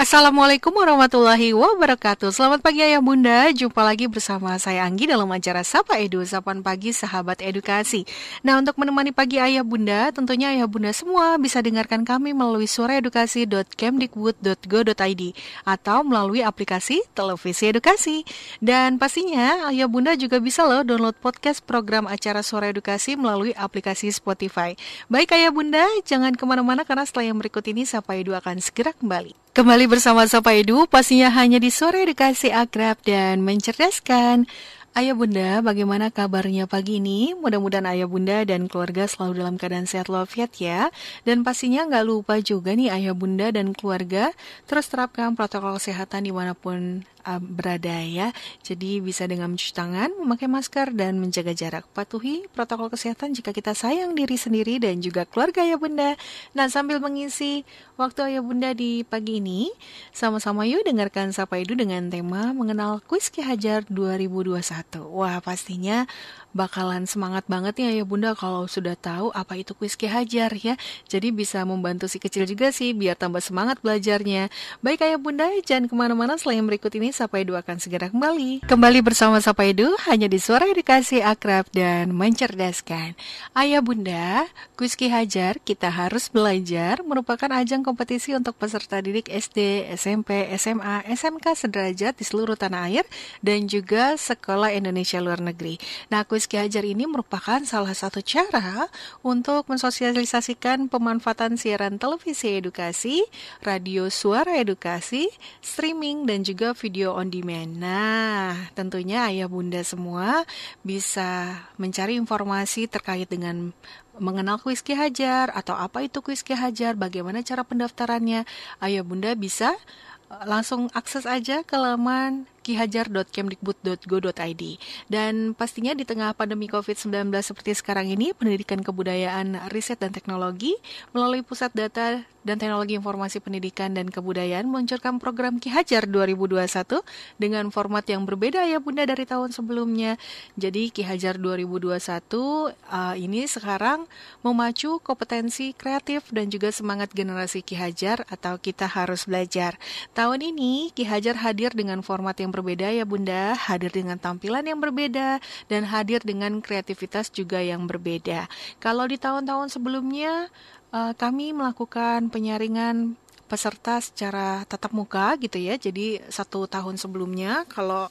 Assalamualaikum warahmatullahi wabarakatuh. Selamat pagi ayah bunda. Jumpa lagi bersama saya Anggi dalam acara Sapa Edu Sapan Pagi Sahabat Edukasi. Nah untuk menemani pagi ayah bunda Tentunya ayah bunda semua bisa dengarkan kami melalui suaraedukasi.kemdikbud.go.id Atau melalui aplikasi televisi edukasi. Dan pastinya ayah bunda juga bisa loh download podcast program acara Suara Edukasi melalui aplikasi Spotify. Baik ayah bunda jangan ke mana-mana karena setelah yang berikut ini Sapa Edu akan segera kembali Kembali bersama Sapa Edu, pastinya hanya di sore edukasi akrab dan mencerdaskan. Ayah Bunda, bagaimana kabarnya pagi ini? Mudah-mudahan Ayah Bunda dan keluarga selalu dalam keadaan sehat walafiat ya. Dan pastinya nggak lupa juga nih Ayah Bunda dan keluarga terus terapkan protokol kesehatan di mana pun uh, berada ya. Jadi bisa dengan mencuci tangan, memakai masker, dan menjaga jarak. Patuhi protokol kesehatan jika kita sayang diri sendiri dan juga keluarga ya bunda. Nah sambil mengisi waktu ayah bunda di pagi ini, sama-sama yuk dengarkan Sapa Edu dengan tema mengenal kuis Ki Hajar 2021. Wah pastinya bakalan semangat banget nih ayah bunda kalau sudah tahu apa itu kuis Ki Hajar ya. Jadi bisa membantu si kecil juga sih biar tambah semangat belajarnya. Baik ayah bunda, jangan ke mana-mana selain berikut ini Sapa Edu akan segera kembali. Kembali bersama Sapa Edu hanya di suara edukasi akrab dan mencerdaskan. Ayah bunda, kuis Ki Hajar kita harus belajar merupakan ajang kompetisi untuk peserta didik SD, SMP, SMA, SMK sederajat di seluruh tanah air dan juga sekolah Indonesia luar negeri. Nah, kuis Rizky Hajar ini merupakan salah satu cara untuk mensosialisasikan pemanfaatan siaran televisi edukasi, radio suara edukasi, streaming, dan juga video on demand. Nah, tentunya ayah bunda semua bisa mencari informasi terkait dengan mengenal kuis Ki Hajar atau apa itu kuis Ki Hajar, bagaimana cara pendaftarannya. Ayah bunda bisa langsung akses aja ke laman kihajar.kemdikbud.go.id. Dan pastinya di tengah pandemi COVID-19 seperti sekarang ini, Pendidikan Kebudayaan, Riset dan Teknologi melalui Pusat Data dan Teknologi Informasi Pendidikan dan Kebudayaan meluncurkan program Ki Hajar 2021 dengan format yang berbeda ya Bunda dari tahun sebelumnya. Jadi Ki Hajar 2021 uh, ini sekarang memacu kompetensi kreatif dan juga semangat generasi Ki Hajar atau kita harus belajar. Tahun ini Ki Hajar hadir dengan format yang berbeda ya Bunda, hadir dengan tampilan yang berbeda dan hadir dengan kreativitas juga yang berbeda. Kalau di tahun-tahun sebelumnya uh, kami melakukan penyaringan peserta secara tatap muka gitu ya. Jadi satu tahun sebelumnya kalau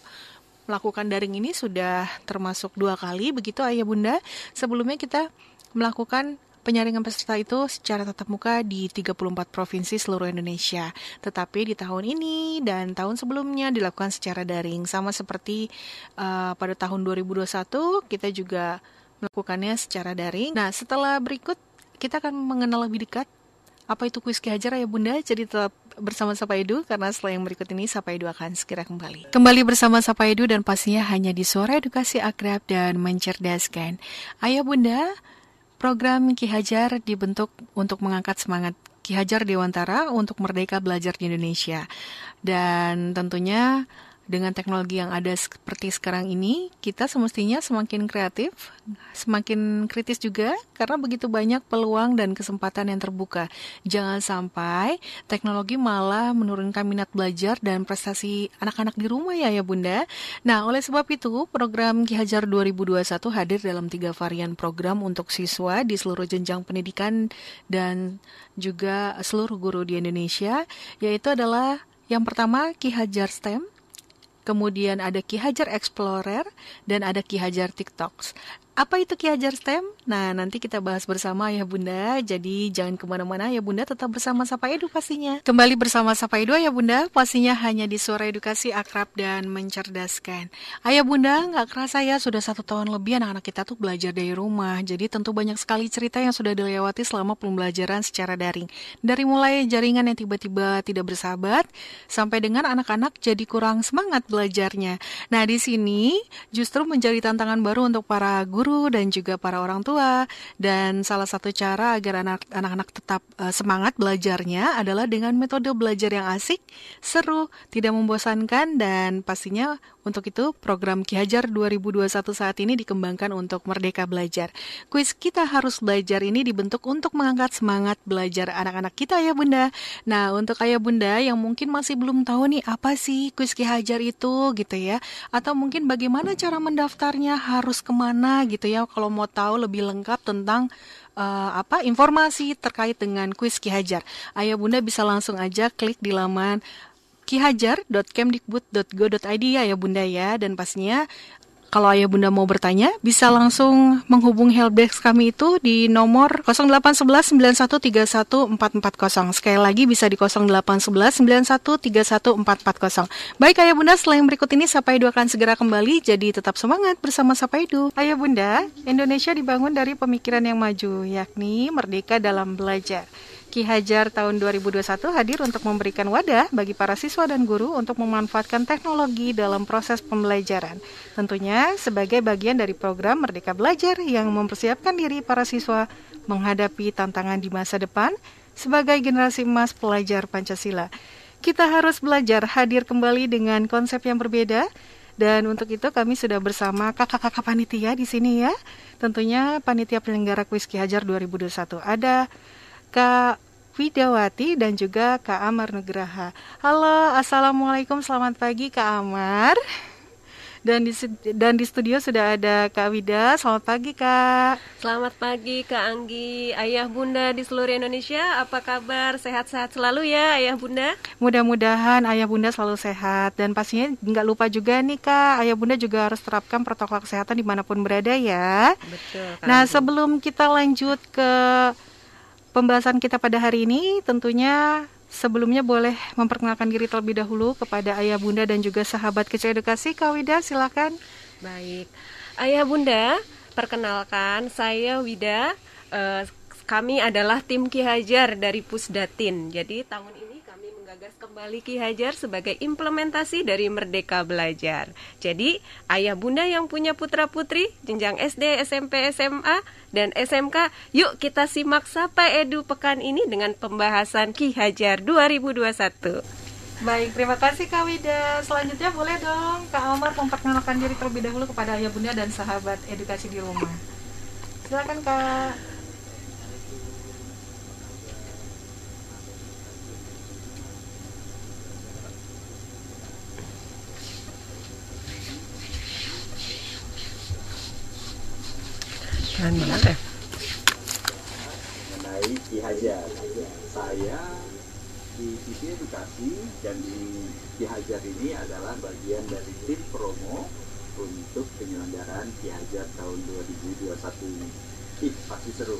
melakukan daring ini sudah termasuk dua kali begitu ayah bunda. Sebelumnya kita melakukan penyaringan peserta itu secara tatap muka di 34 provinsi seluruh Indonesia. Tetapi di tahun ini dan tahun sebelumnya dilakukan secara daring. Sama seperti uh, pada tahun 2021 kita juga melakukannya secara daring. Nah, setelah berikut kita akan mengenal lebih dekat apa itu kuis Ki Hajar ya Bunda. Jadi tetap bersama Sapa Edu karena setelah yang berikut ini Sapa Edu akan segera kembali. Kembali bersama Sapa Edu dan pastinya hanya di suara edukasi akrab dan mencerdaskan. Ayah Bunda, program Ki Hajar dibentuk untuk mengangkat semangat Ki Hajar Dewantara untuk merdeka belajar di Indonesia. Dan tentunya dengan teknologi yang ada seperti sekarang ini, kita semestinya semakin kreatif, semakin kritis juga, karena begitu banyak peluang dan kesempatan yang terbuka. Jangan sampai teknologi malah menurunkan minat belajar dan prestasi anak-anak di rumah ya ya bunda. Nah, oleh sebab itu, program Ki Hajar 2021 hadir dalam tiga varian program untuk siswa di seluruh jenjang pendidikan dan juga seluruh guru di Indonesia, yaitu adalah yang pertama Ki Hajar STEM, kemudian ada Ki Hajar Explorer, dan ada Ki Hajar TikToks. Apa itu Ki Hajar STEM? Nah, nanti kita bahas bersama ya Bunda. Jadi jangan ke mana-mana ya Bunda, tetap bersama Sapa Edu pastinya. Kembali bersama Sapa Edu ya Bunda, pastinya hanya di suara edukasi akrab dan mencerdaskan. Ayah Bunda, nggak kerasa ya sudah satu tahun lebih anak-anak kita tuh belajar dari rumah. Jadi tentu banyak sekali cerita yang sudah dilewati selama pembelajaran secara daring. Dari mulai jaringan yang tiba-tiba tidak bersahabat, sampai dengan anak-anak jadi kurang semangat belajarnya. Nah, di sini justru menjadi tantangan baru untuk para guru guru dan juga para orang tua. Dan salah satu cara agar anak-anak tetap uh, semangat belajarnya adalah dengan metode belajar yang asik, seru, tidak membosankan dan pastinya untuk itu, program Ki Hajar 2021 saat ini dikembangkan untuk Merdeka Belajar. Kuis kita harus belajar ini dibentuk untuk mengangkat semangat belajar anak-anak kita ya Bunda. Nah, untuk ayah Bunda yang mungkin masih belum tahu nih apa sih kuis Ki Hajar itu gitu ya. Atau mungkin bagaimana cara mendaftarnya, harus ke mana gitu ya kalau mau tahu lebih lengkap tentang uh, apa informasi terkait dengan kuis Ki Hajar. Ayah Bunda bisa langsung aja klik di laman kihajar.kemdikbud.go.id ya ya Bunda ya dan pastinya kalau ayah bunda mau bertanya, bisa langsung menghubungi helpdesk kami itu di nomor 0811 Sekali lagi bisa di 0811 Baik ayah bunda, yang berikut ini Sapaidu akan segera kembali, jadi tetap semangat bersama Sapaidu. Ayah bunda, Indonesia dibangun dari pemikiran yang maju, yakni merdeka dalam belajar. Ki Hajar tahun 2021 hadir untuk memberikan wadah bagi para siswa dan guru untuk memanfaatkan teknologi dalam proses pembelajaran. Tentunya sebagai bagian dari program Merdeka Belajar yang mempersiapkan diri para siswa menghadapi tantangan di masa depan sebagai generasi emas pelajar Pancasila. Kita harus belajar hadir kembali dengan konsep yang berbeda dan untuk itu kami sudah bersama kakak-kakak panitia di sini ya. Tentunya panitia penyelenggara kuis Ki Hajar 2021. Ada Kak Widawati dan juga Kak Amar Nugraha. Halo, Assalamualaikum, selamat pagi Kak Amar. Dan di, dan di studio sudah ada Kak Wida. Selamat pagi Kak. Selamat pagi Kak Anggi, Ayah Bunda di seluruh Indonesia. Apa kabar? Sehat-sehat selalu ya Ayah Bunda? Mudah-mudahan Ayah Bunda selalu sehat. Dan pastinya nggak lupa juga nih Kak, Ayah Bunda juga harus terapkan protokol kesehatan di mana pun berada ya. Betul. Kak nah Anggi. sebelum kita lanjut ke pembahasan kita pada hari ini tentunya sebelumnya boleh memperkenalkan diri terlebih dahulu kepada ayah bunda dan juga sahabat kecil edukasi Kak Wida silakan. Baik, ayah bunda perkenalkan saya Wida. Uh, kami adalah tim Ki Hajar dari Pusdatin. Jadi tahun ini menggagas kembali Ki Hajar sebagai implementasi dari Merdeka Belajar. Jadi, ayah bunda yang punya putra-putri jenjang SD, SMP, SMA, dan SMK, yuk kita simak Sapa Edu pekan ini dengan pembahasan Ki Hajar 2021. Baik, terima kasih Kak Wida. Selanjutnya boleh dong Kak Omar memperkenalkan diri terlebih dahulu kepada ayah bunda dan sahabat edukasi di rumah. Silakan Kak. Bahan mana teh? Mengenai Ki Hajar. Saya di sisi edukasi dan di Ki Hajar ini adalah bagian dari tim promo untuk penyelenggaraan Ki Hajar tahun 2021 ini. Ih, pasti seru.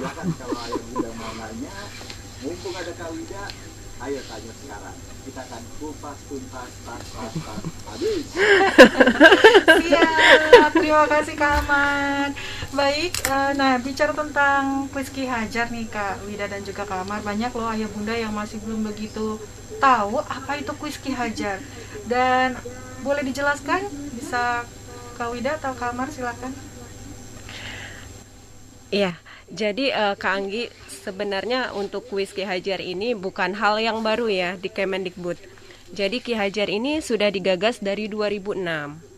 Silakan kalau ada bunda mau nanya, mumpung ada Kak Wida, ayo tanya sekarang kita akan kupas tuntas tas tas tas habis siap terima kasih Kak Aman baik uh, nah bicara tentang Rizky Hajar nih Kak Wida dan juga Kak Aman banyak loh ayah bunda yang masih belum begitu tahu apa itu Rizky Hajar dan boleh dijelaskan bisa Kak Wida atau Kak Amar silakan Iya, jadi uh, Kak Anggi sebenarnya untuk kuis Hajar ini bukan hal yang baru ya di Kemendikbud. Jadi Ki Hajar ini sudah digagas dari 2006.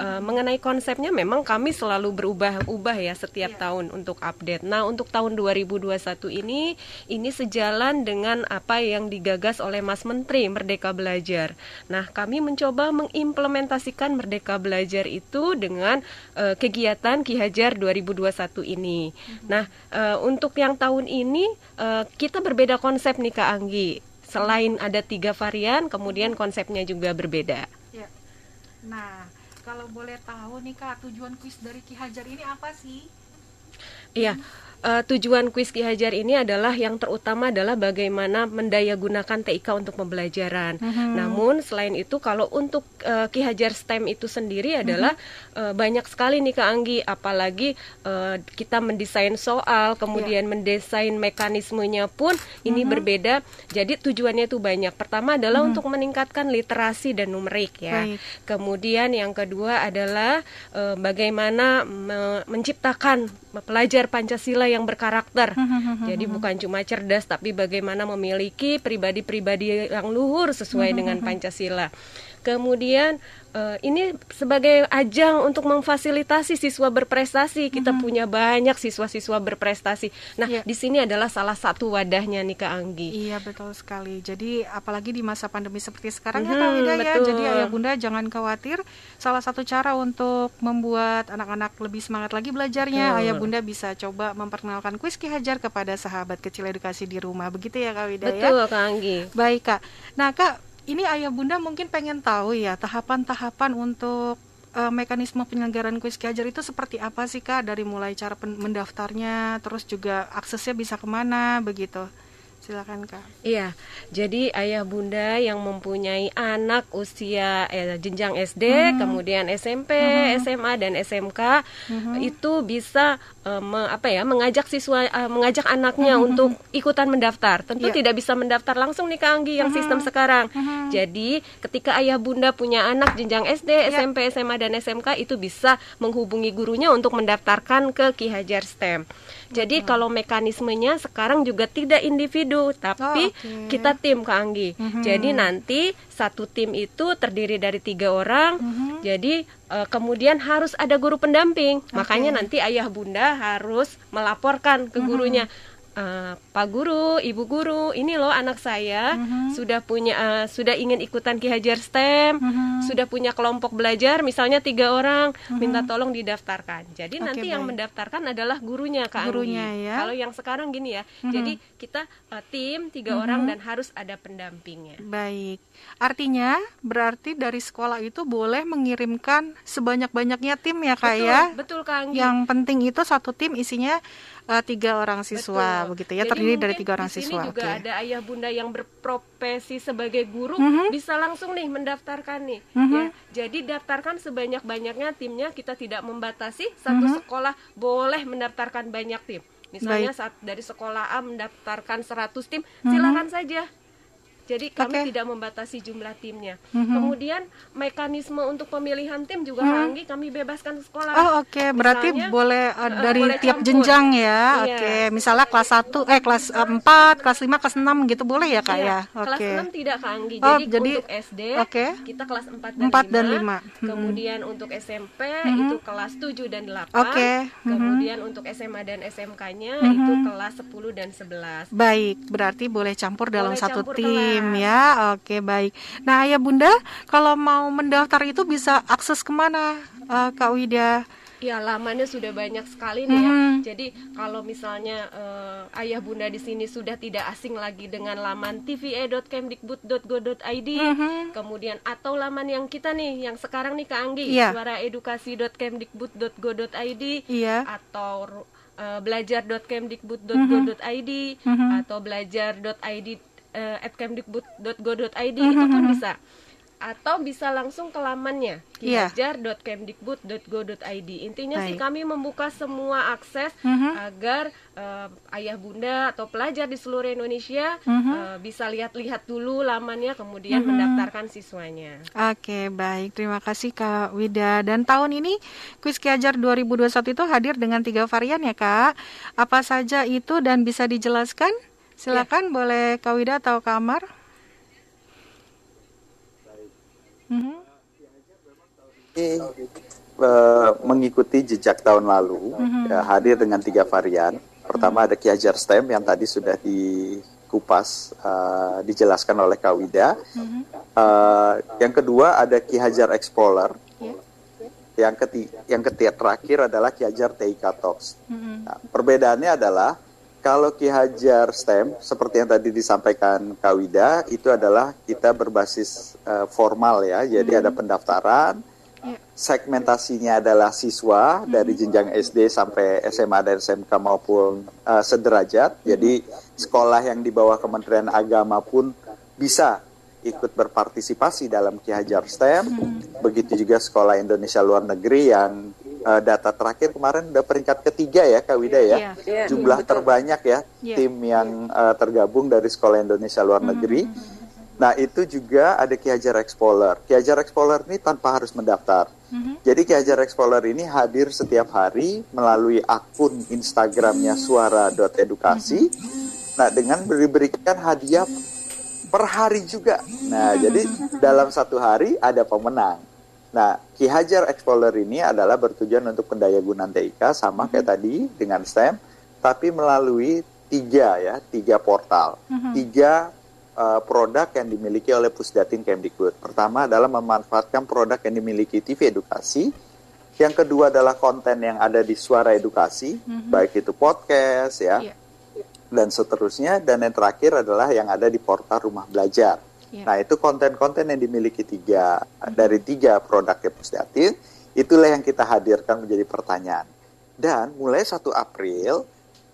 Uh, mengenai konsepnya memang kami selalu berubah-ubah ya setiap yeah. tahun untuk update. Nah, untuk tahun 2021 ini ini sejalan dengan apa yang digagas oleh Mas Menteri Merdeka Belajar. Nah, kami mencoba mengimplementasikan Merdeka Belajar itu dengan uh, kegiatan Ki Hajar 2021 ini. Mm -hmm. Nah, uh, untuk yang tahun ini uh, kita berbeda konsep nih Kak Anggi. Selain ada tiga varian, kemudian konsepnya juga berbeda. Ya. Nah, kalau boleh tahu nih kak tujuan kuis dari Ki Hajar ini apa sih? Iya, uh, tujuan kuis Ki Hajar ini adalah yang terutama adalah bagaimana mendayagunakan TIK untuk pembelajaran. Mm-hmm. Namun selain itu kalau untuk uh, Ki Hajar STEM itu sendiri adalah mm-hmm. uh, banyak sekali nih Kak Anggi, apalagi uh, kita mendesain soal, kemudian yeah. mendesain mekanismenya pun ini mm-hmm. berbeda. Jadi tujuannya itu banyak. Pertama adalah mm-hmm. untuk meningkatkan literasi dan numerik ya. Baik. Kemudian yang kedua adalah uh, bagaimana me- menciptakan pelajar Pancasila yang berkarakter. Hmm, hmm, hmm, Jadi bukan cuma cerdas tapi bagaimana memiliki pribadi-pribadi yang luhur sesuai dengan Pancasila. Kemudian uh, ini sebagai ajang untuk memfasilitasi siswa berprestasi. Kita mm-hmm. punya banyak siswa-siswa berprestasi. Nah, yeah. di sini adalah salah satu wadahnya nih Kak Anggi. Iya, betul sekali. Jadi apalagi di masa pandemi seperti sekarang mm-hmm, ya Kak Wida ya. Jadi Ayah Bunda jangan khawatir. Salah satu cara untuk membuat anak-anak lebih semangat lagi belajarnya, betul. Ayah Bunda bisa coba memperkenalkan kuis Ki Hajar kepada sahabat kecil edukasi di rumah. Begitu ya Kak Wida betul, ya. Betul Kak Anggi. Baik Kak. Nah, Kak ini ayah bunda mungkin pengen tahu ya tahapan-tahapan untuk uh, mekanisme penyelenggaraan kuis kiajar itu seperti apa sih kak? Dari mulai cara mendaftarnya terus juga aksesnya bisa ke mana begitu Silakan Kak. Iya, jadi ayah bunda yang mempunyai anak usia eh, jenjang SD, hmm. kemudian SMP, hmm. SMA dan SMK hmm. itu bisa uh, me, apa ya mengajak siswa uh, mengajak anaknya hmm. untuk ikutan mendaftar. Tentu yeah. tidak bisa mendaftar langsung nih Kak Anggi yang hmm. sistem sekarang. Hmm. Jadi ketika ayah bunda punya anak jenjang SD, yeah. SMP, SMA dan SMK itu bisa menghubungi gurunya untuk mendaftarkan ke Ki Hajar STEM. Jadi hmm. kalau mekanismenya sekarang juga tidak individu, tapi oh, okay. kita tim Kak Anggi. Hmm. Jadi nanti satu tim itu terdiri dari tiga orang. Hmm. Jadi uh, kemudian harus ada guru pendamping. Okay. Makanya nanti ayah bunda harus melaporkan ke gurunya. Hmm uh, Pak Guru, Ibu Guru, ini loh anak saya uh-huh. sudah punya uh, sudah ingin ikutan Ki Hajar STEM, uh-huh. sudah punya kelompok belajar, misalnya tiga orang, uh-huh. minta tolong didaftarkan. Jadi okay, nanti baik. yang mendaftarkan adalah gurunya Kak Gurunya Anggi. ya. Kalau yang sekarang gini ya, uh-huh. jadi kita uh, tim tiga uh-huh. orang dan harus ada pendampingnya. Baik, artinya berarti dari sekolah itu boleh mengirimkan sebanyak-banyaknya tim ya Kak betul, ya? Betul Kak Anggi. Yang penting itu satu tim isinya uh, tiga orang siswa Betul. begitu ya Jadi terdiri dari tiga orang di siswa. Ini juga okay. ada ayah bunda yang berprofesi sebagai guru mm -hmm. bisa langsung nih mendaftarkan nih mm -hmm. ya. Jadi daftarkan sebanyak-banyaknya timnya kita tidak membatasi satu mm -hmm. sekolah boleh mendaftarkan banyak tim. Misalnya Baik. saat dari sekolah A mendaftarkan 100 tim, mm -hmm. silakan saja jadi kami okay. tidak membatasi jumlah timnya. Mm-hmm. Kemudian mekanisme untuk pemilihan tim juga mm-hmm. Anggi kami bebaskan sekolah. Oh oke, okay. berarti Misalnya, boleh uh, dari boleh tiap campur. jenjang ya. Iya. Oke, okay. misalnya kelas 1 eh kelas uh, 4, kelas 5, kelas 6 gitu boleh ya Kak iya. ya? Oke. Okay. Kelas 6 tidak Kak Anggi. Jadi, oh, jadi untuk SD okay. kita kelas 4 dan 4 5. Dan 5. Kemudian mm-hmm. untuk SMP mm-hmm. itu kelas 7 dan 8. Oke. Okay. Mm-hmm. Kemudian untuk SMA dan SMK-nya mm-hmm. itu kelas 10 dan 11. Baik, berarti boleh campur dalam boleh satu campur tim ya. Oke, baik. Nah, ya Bunda, kalau mau mendaftar itu bisa akses ke mana, uh, Kak Wida? Ya, lamannya sudah banyak sekali nih ya. Mm-hmm. Jadi kalau misalnya uh, ayah bunda di sini sudah tidak asing lagi dengan laman tva.kemdikbud.go.id, mm-hmm. kemudian atau laman yang kita nih, yang sekarang nih Kak Anggi, yeah. suaraedukasi.kemdikbud.go.id, yeah. atau uh, belajar.kemdikbud.go.id, mm-hmm. atau belajar.id uh, at kemdikbud.go.id mm-hmm. itu pun bisa atau bisa langsung ke lamannya iya. kihajar.kemdikbud.go.id. Intinya Baik. sih kami membuka semua akses mm-hmm. agar uh, ayah bunda atau pelajar di seluruh Indonesia mm-hmm. uh, bisa lihat-lihat dulu lamannya kemudian mm-hmm. mendaftarkan siswanya. Oke, baik. Terima kasih Kak Wida. Dan tahun ini Kuis Kiajar 2021 itu hadir dengan tiga varian ya Kak. Apa saja itu dan bisa dijelaskan? Silakan ya. boleh Kak Wida atau Kak Amar. Mm-hmm. Ini uh, mengikuti jejak tahun lalu mm-hmm. ya, hadir dengan tiga varian. Pertama mm-hmm. ada Kiajar STEM yang tadi sudah dikupas uh, dijelaskan oleh Kak Wida. Mm-hmm. Uh, yang kedua ada Ki Hajar Explorer. Yeah. Yang ketiga, yang ketiga terakhir adalah Ki Hajar TIK Talks. Mm-hmm. Nah, perbedaannya adalah kalau Ki Hajar STEM, seperti yang tadi disampaikan Kak Wida, itu adalah kita berbasis uh, formal ya. Jadi hmm. ada pendaftaran, Yeah. Segmentasinya adalah siswa mm-hmm. dari jenjang SD sampai SMA dan SMK maupun uh, sederajat. Jadi sekolah yang di bawah Kementerian Agama pun bisa ikut berpartisipasi dalam Ki Hajar STEM. Mm-hmm. Begitu juga sekolah Indonesia luar negeri yang uh, data terakhir kemarin udah peringkat ketiga ya Kak Wida ya. Yeah. Yeah. Jumlah yeah, terbanyak ya yeah. tim yang uh, tergabung dari sekolah Indonesia luar negeri. Mm-hmm Nah, itu juga ada Ki Hajar Explorer. Ki Hajar Explorer ini tanpa harus mendaftar. Mm-hmm. Jadi Ki Hajar Explorer ini hadir setiap hari melalui akun Instagramnya suara.edukasi. Mm-hmm. Nah, dengan diberikan hadiah per hari juga. Nah, mm-hmm. jadi dalam satu hari ada pemenang. Nah, Ki Hajar Explorer ini adalah bertujuan untuk pendayagunaan TIK sama kayak mm-hmm. tadi dengan STEM, tapi melalui tiga ya, tiga portal, mm-hmm. tiga uh, produk yang dimiliki oleh Pusdatin Kemdikbud. Pertama adalah memanfaatkan produk yang dimiliki TV Edukasi. Yang kedua adalah konten yang ada di Suara Edukasi, mm-hmm. baik itu podcast ya, yeah. dan seterusnya. Dan yang terakhir adalah yang ada di portal Rumah Belajar. Yeah. Nah itu konten-konten yang dimiliki tiga mm-hmm. dari tiga produk Pusdatin, itulah yang kita hadirkan menjadi pertanyaan. Dan mulai 1 April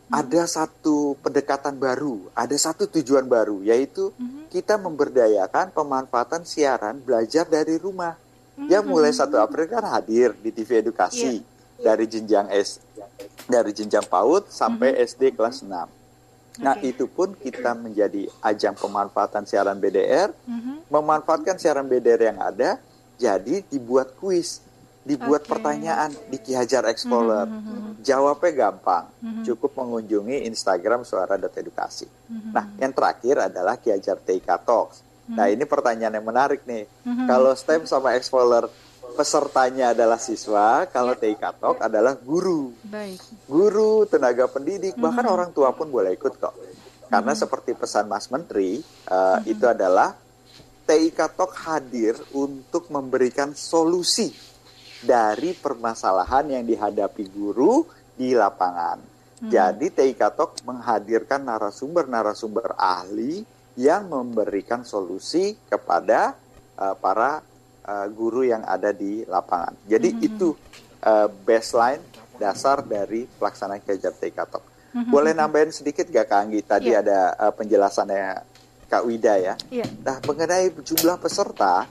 ada satu pendekatan baru, ada satu tujuan baru, yaitu mm-hmm. kita memberdayakan pemanfaatan siaran belajar dari rumah. Mm-hmm. Yang mulai 1 April kan hadir di TV Edukasi yeah. dari jenjang S dari jenjang PAUD sampai mm-hmm. SD kelas 6. Nah, okay. itu pun kita menjadi ajang pemanfaatan siaran BDR, mm-hmm. memanfaatkan siaran BDR yang ada, jadi dibuat kuis dibuat okay. pertanyaan di Ki Hajar Explorer. Mm -hmm. Jawabnya gampang, mm -hmm. cukup mengunjungi Instagram suara.edukasi. Mm -hmm. Nah, yang terakhir adalah Ki Hajar TK Talks. Mm -hmm. Nah, ini pertanyaan yang menarik nih. Mm -hmm. Kalau STEM sama Explorer pesertanya adalah siswa, kalau yeah. TIK Talk adalah guru. Baik. Guru, tenaga pendidik, mm -hmm. bahkan orang tua pun boleh ikut kok. Karena mm -hmm. seperti pesan Mas Menteri, uh, mm -hmm. itu adalah TIK Talk hadir untuk memberikan solusi dari permasalahan yang dihadapi guru di lapangan. Hmm. Jadi TIK Talk menghadirkan narasumber-narasumber ahli yang memberikan solusi kepada uh, para uh, guru yang ada di lapangan. Jadi hmm. itu uh, baseline dasar dari pelaksanaan kejar TIK Talk. Hmm. Boleh nambahin sedikit gak Kak Anggi? Tadi yeah. ada uh, penjelasannya Kak Wida ya. Yeah. Nah mengenai jumlah peserta,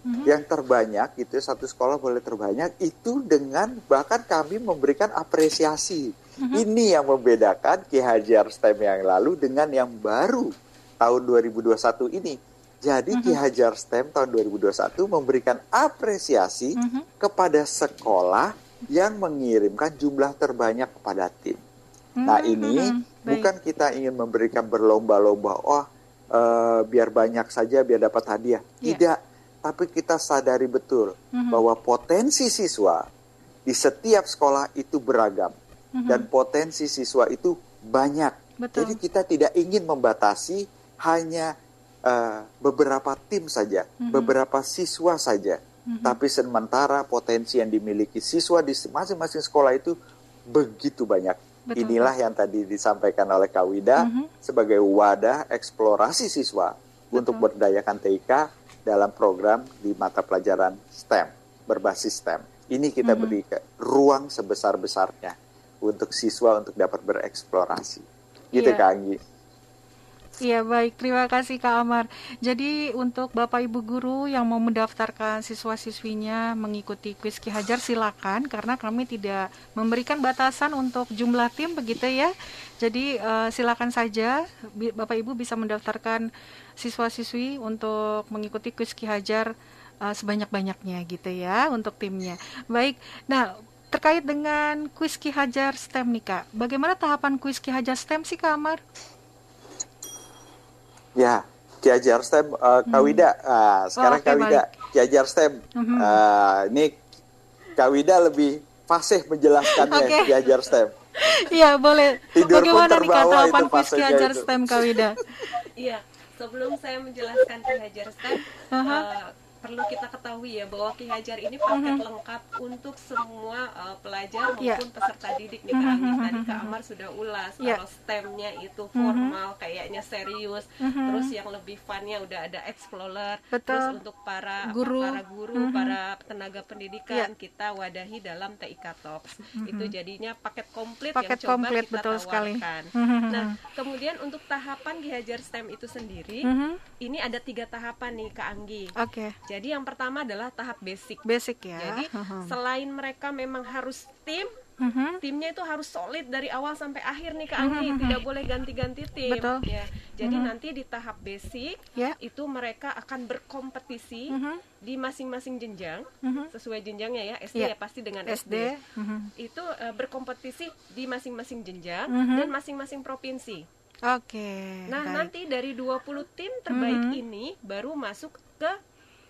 hmm yang terbanyak itu satu sekolah boleh terbanyak itu dengan bahkan kami memberikan apresiasi. Mm-hmm. Ini yang membedakan Ki Hajar STEM yang lalu dengan yang baru tahun 2021 ini. Jadi mm-hmm. Ki Hajar STEM tahun 2021 memberikan apresiasi mm-hmm. kepada sekolah yang mengirimkan jumlah terbanyak kepada tim. Mm-hmm. Nah ini mm-hmm. bukan kita ingin memberikan berlomba-lomba, oh uh, biar banyak saja biar dapat hadiah. Yeah. Tidak tapi kita sadari betul mm-hmm. bahwa potensi siswa di setiap sekolah itu beragam mm-hmm. dan potensi siswa itu banyak. Betul. Jadi kita tidak ingin membatasi hanya uh, beberapa tim saja, mm-hmm. beberapa siswa saja. Mm-hmm. Tapi sementara potensi yang dimiliki siswa di masing-masing sekolah itu begitu banyak. Betul. Inilah yang tadi disampaikan oleh Kawida mm-hmm. sebagai wadah eksplorasi siswa Betul. untuk berdayakan TIK dalam program di mata pelajaran STEM berbasis STEM. Ini kita mm -hmm. beri ruang sebesar-besarnya untuk siswa untuk dapat bereksplorasi. Gitu yeah. Kak Anggi. Iya baik, terima kasih Kak Amar. Jadi untuk Bapak Ibu guru yang mau mendaftarkan siswa-siswinya mengikuti kuis Ki Hajar silakan karena kami tidak memberikan batasan untuk jumlah tim begitu ya. Jadi uh, silakan saja Bapak Ibu bisa mendaftarkan siswa-siswi untuk mengikuti kuis Ki Hajar uh, sebanyak-banyaknya gitu ya untuk timnya. Baik. Nah, terkait dengan kuis Ki Hajar STEM nih Kak. Bagaimana tahapan kuis Ki Hajar STEM sih Kak Amar? Ya, Ki Hajar STEM uh, Kawida. Hmm. Uh, sekarang oh, okay, Kawida Ki Hajar STEM. Hmm. Uh, ini Kawida lebih fasih menjelaskannya okay. Ki Hajar STEM. Iya, boleh. Tidur Bagaimana nih kata apa kuis Ki Hajar STEM Kawida? Iya, sebelum saya menjelaskan Ki Hajar STEM, uh -huh. uh, perlu kita ketahui ya bahwa Ki Hajar ini paket lengkap untuk semua uh, pelajar Mhm. Yeah. maupun peserta didik nih Mhm, Kak Anggi. mhm, Tadi mhm, Kak mhm. Amar sudah ulas Yeah. kalau STEM-nya itu formal kayaknya serius, Mhm. terus yang lebih fun-nya udah ada explorer, Betul. terus untuk para Guru. para guru, Mhm. para tenaga pendidikan Yeah. kita wadahi dalam TIK Talks. Mhm. Itu jadinya paket komplit Paket yang coba komplit, kita betul sekali. tawarkan. Mhm. Nah, kemudian untuk tahapan Ki Hajar STEM itu sendiri, Mhm. ini ada tiga tahapan nih Kak Anggi. Oke, Jadi yang pertama adalah tahap basic. basic ya. Jadi Mhm. selain mereka memang harus tim, Mhm. timnya itu harus solid dari awal sampai akhir nih Kak Anggi, tidak boleh ganti-ganti tim. Betul. Ya. Jadi nanti di tahap basic Ya. itu mereka akan berkompetisi Mhm. di masing-masing jenjang Mhm. sesuai jenjangnya ya SD Ya. ya pasti dengan SD. Mhm. itu eh, berkompetisi di masing-masing jenjang Mhm. dan masing-masing provinsi. Oke. Nah, baik. nanti dari 20 tim terbaik Mhm. ini baru masuk ke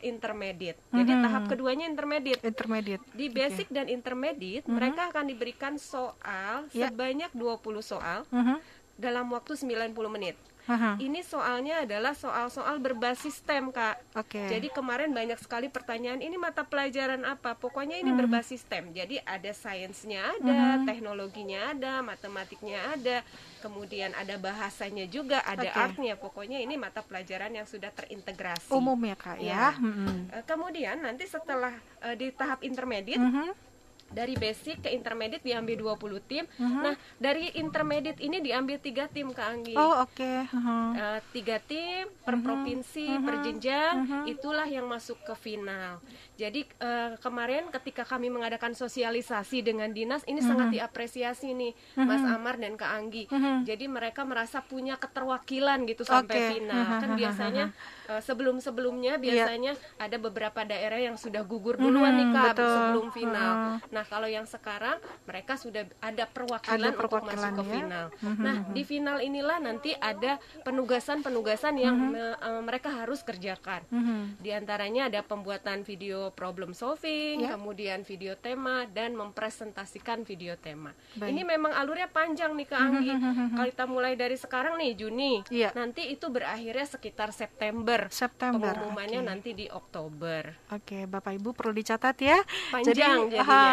intermediate. Jadi Mhm. tahap keduanya intermediate. intermediate. Di basic dan intermediate mereka akan diberikan soal Ya. sebanyak 20 soal Mhm. dalam waktu 90 menit. Aha. Ini soalnya adalah soal-soal berbasis STEM, Kak. Oke. Jadi kemarin banyak sekali pertanyaan ini mata pelajaran apa? Pokoknya Hmm. ini berbasis STEM. Jadi ada sainsnya ada, teknologinya ada, matematiknya ada, kemudian ada bahasanya juga, ada Oke. artnya. Pokoknya ini mata pelajaran yang sudah terintegrasi. umum ya kak ya. Ya. Mhm. Eh, Kemudian nanti setelah eh, di tahap intermediate Mhm. Dari basic ke intermediate diambil 20 tim. Mhm. Nah, dari intermediate ini diambil tiga tim Kak Anggi. Oh oke. Mhm. Eh, tiga tim per Mhm. provinsi Mhm. per jenjang Mhm. itulah yang masuk ke final jadi eh, kemarin ketika kami mengadakan sosialisasi dengan dinas ini sangat diapresiasi nih Mas Amar dan Kak Anggi Mhm. jadi mereka merasa punya keterwakilan gitu sampai Oke. final kan Mhm. biasanya eh, sebelum sebelumnya biasanya ada beberapa daerah yang sudah gugur duluan Mhm, nih Kak betul. sebelum final Mhm. nah kalau yang sekarang mereka sudah ada perwakilan, Ada perwakilan untuk masuk ke ya. final Mhm. nah di final inilah nanti ada penugasan-penugasan yang me- eh, mereka harus kerjakan. Mhm. Di antaranya ada pembuatan video problem solving, Ya. kemudian video tema dan mempresentasikan video tema. Baik. Ini memang alurnya panjang nih Kak Anggi. Kalau kita mulai dari sekarang nih Juni, Iya. nanti itu berakhirnya sekitar September. September. Pengumumannya oke. nanti di Oktober. Oke, Bapak Ibu perlu dicatat ya. Panjang Jadi, jadinya. aha,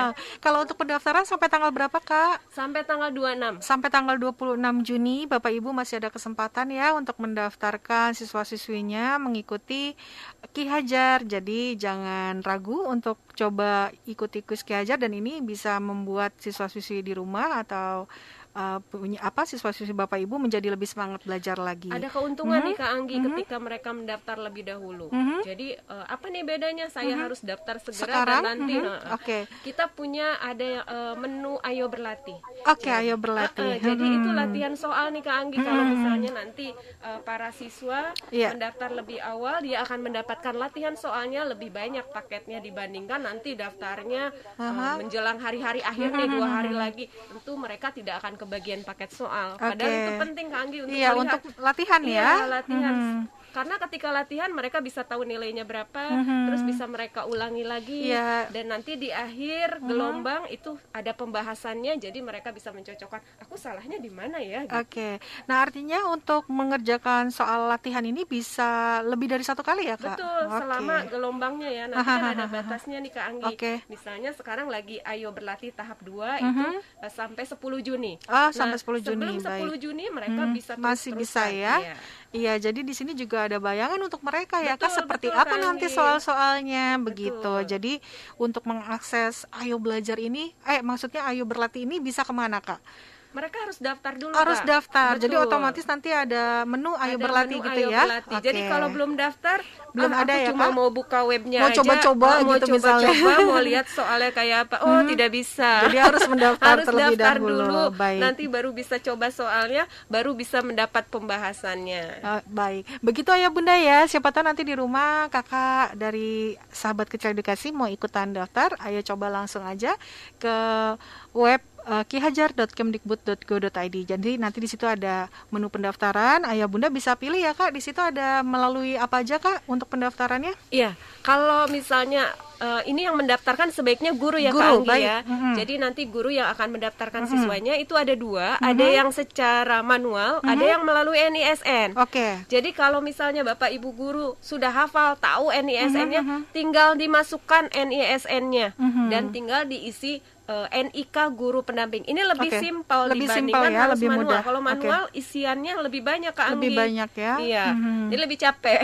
kalau untuk pendaftaran sampai tanggal berapa, Kak? Sampai tanggal 26. Sampai tanggal 26 Juni, Bapak Ibu masih ada kesempatan ya untuk mendaftarkan siswa-siswinya mengikuti Ki Hajar. Jadi jangan ragu untuk coba ikuti kuis Ki Hajar dan ini bisa membuat siswa-siswi di rumah atau uh, punya apa siswa-siswi Bapak Ibu menjadi lebih semangat belajar lagi. Ada keuntungan Mhm. nih Kak Anggi Mhm. ketika mereka mendaftar lebih dahulu. Mhm. Jadi eh, apa nih bedanya saya harus daftar segera Sekarang, dan nanti mhm, eh, oke. kita punya ada eh, menu ayo berlatih. Oke, Jadi- ayo berlatih. Eh, eh, jadi Mhm. itu latihan soal nih Kak Anggi kalau Mhm. misalnya nanti eh, para siswa Iya. mendaftar lebih awal dia akan mendapatkan latihan soalnya lebih banyak paketnya dibandingkan nanti daftarnya eh, Aha. menjelang hari-hari akhir nih dua hari lagi tentu mereka tidak akan kebagian paket soal. Padahal Oke. itu penting Kak Anggi untuk Iya, melihat untuk latihan Iya, ya. latihan. Mhm. Karena ketika latihan mereka bisa tahu nilainya berapa, Mhm. terus bisa mereka ulangi lagi Iya. dan nanti di akhir gelombang itu ada pembahasannya jadi mereka bisa mencocokkan aku salahnya di mana ya gitu. Oke, nah artinya untuk mengerjakan soal latihan ini bisa lebih dari satu kali ya kak? Betul, Oke. selama gelombangnya ya. Nanti kan ada batasnya nih Kak Anggi. Oke. Misalnya sekarang lagi ayo berlatih tahap 2 itu eh, sampai 10 Juni. Oh, sampai 10 Juni, Sebelum 10 baik. Juni mereka Hmm, bisa masih bisa terus-terusan, ya. Iya. Iya, jadi di sini juga ada bayangan untuk mereka ya kak Betul, seperti betul, apa nanti Anggi. soal-soalnya begitu. Betul. Jadi untuk mengakses Ayo Belajar ini, eh maksudnya Ayo Berlatih ini bisa ke mana kak? Mereka harus daftar dulu Harus Kak. daftar, jadi Betul. otomatis nanti ada menu Ayo Ada Berlatih menu gitu Ayo ya? Berlatih. Oke. Jadi kalau belum daftar, Belum ah, ada aku ya, cuma Kak? mau buka webnya Mau coba-coba ah, mau gitu misalnya. coba-coba, mau lihat soalnya kayak apa. Oh, tidak bisa. Jadi harus mendaftar harus terlebih daftar dahulu. dulu. Baik. Nanti baru bisa coba soalnya, baru bisa mendapat pembahasannya. Ah, baik, begitu ya Bunda ya. Siapa tahu nanti di rumah kakak dari sahabat kecil edukasi mau ikutan daftar, ayo coba langsung aja ke web uh, kihajar.kemdikbud.go.id. Jadi nanti di situ ada menu pendaftaran. Ayah Bunda bisa pilih ya kak. Di situ ada melalui apa aja kak untuk pendaftarannya? Iya, kalau misalnya uh, ini yang mendaftarkan sebaiknya guru ya guru, Kak Anggi baik. ya. Mm-hmm. Jadi nanti guru yang akan mendaftarkan Mm-hmm. siswanya itu ada dua, Mm-hmm. ada yang secara manual, ada yang melalui NISN. Oke. Jadi kalau misalnya Bapak Ibu guru sudah hafal tahu NISN-nya, Mhm, tinggal dimasukkan NISN-nya Mhm. dan tinggal diisi uh, NIK guru pendamping. Ini lebih Oke. simpel Lebih dibandingkan simpel ya, harus lebih manual. mudah. Kalau manual isiannya lebih banyak Kak Lebih Anggi. banyak ya. Iya, Mhm. ini lebih capek.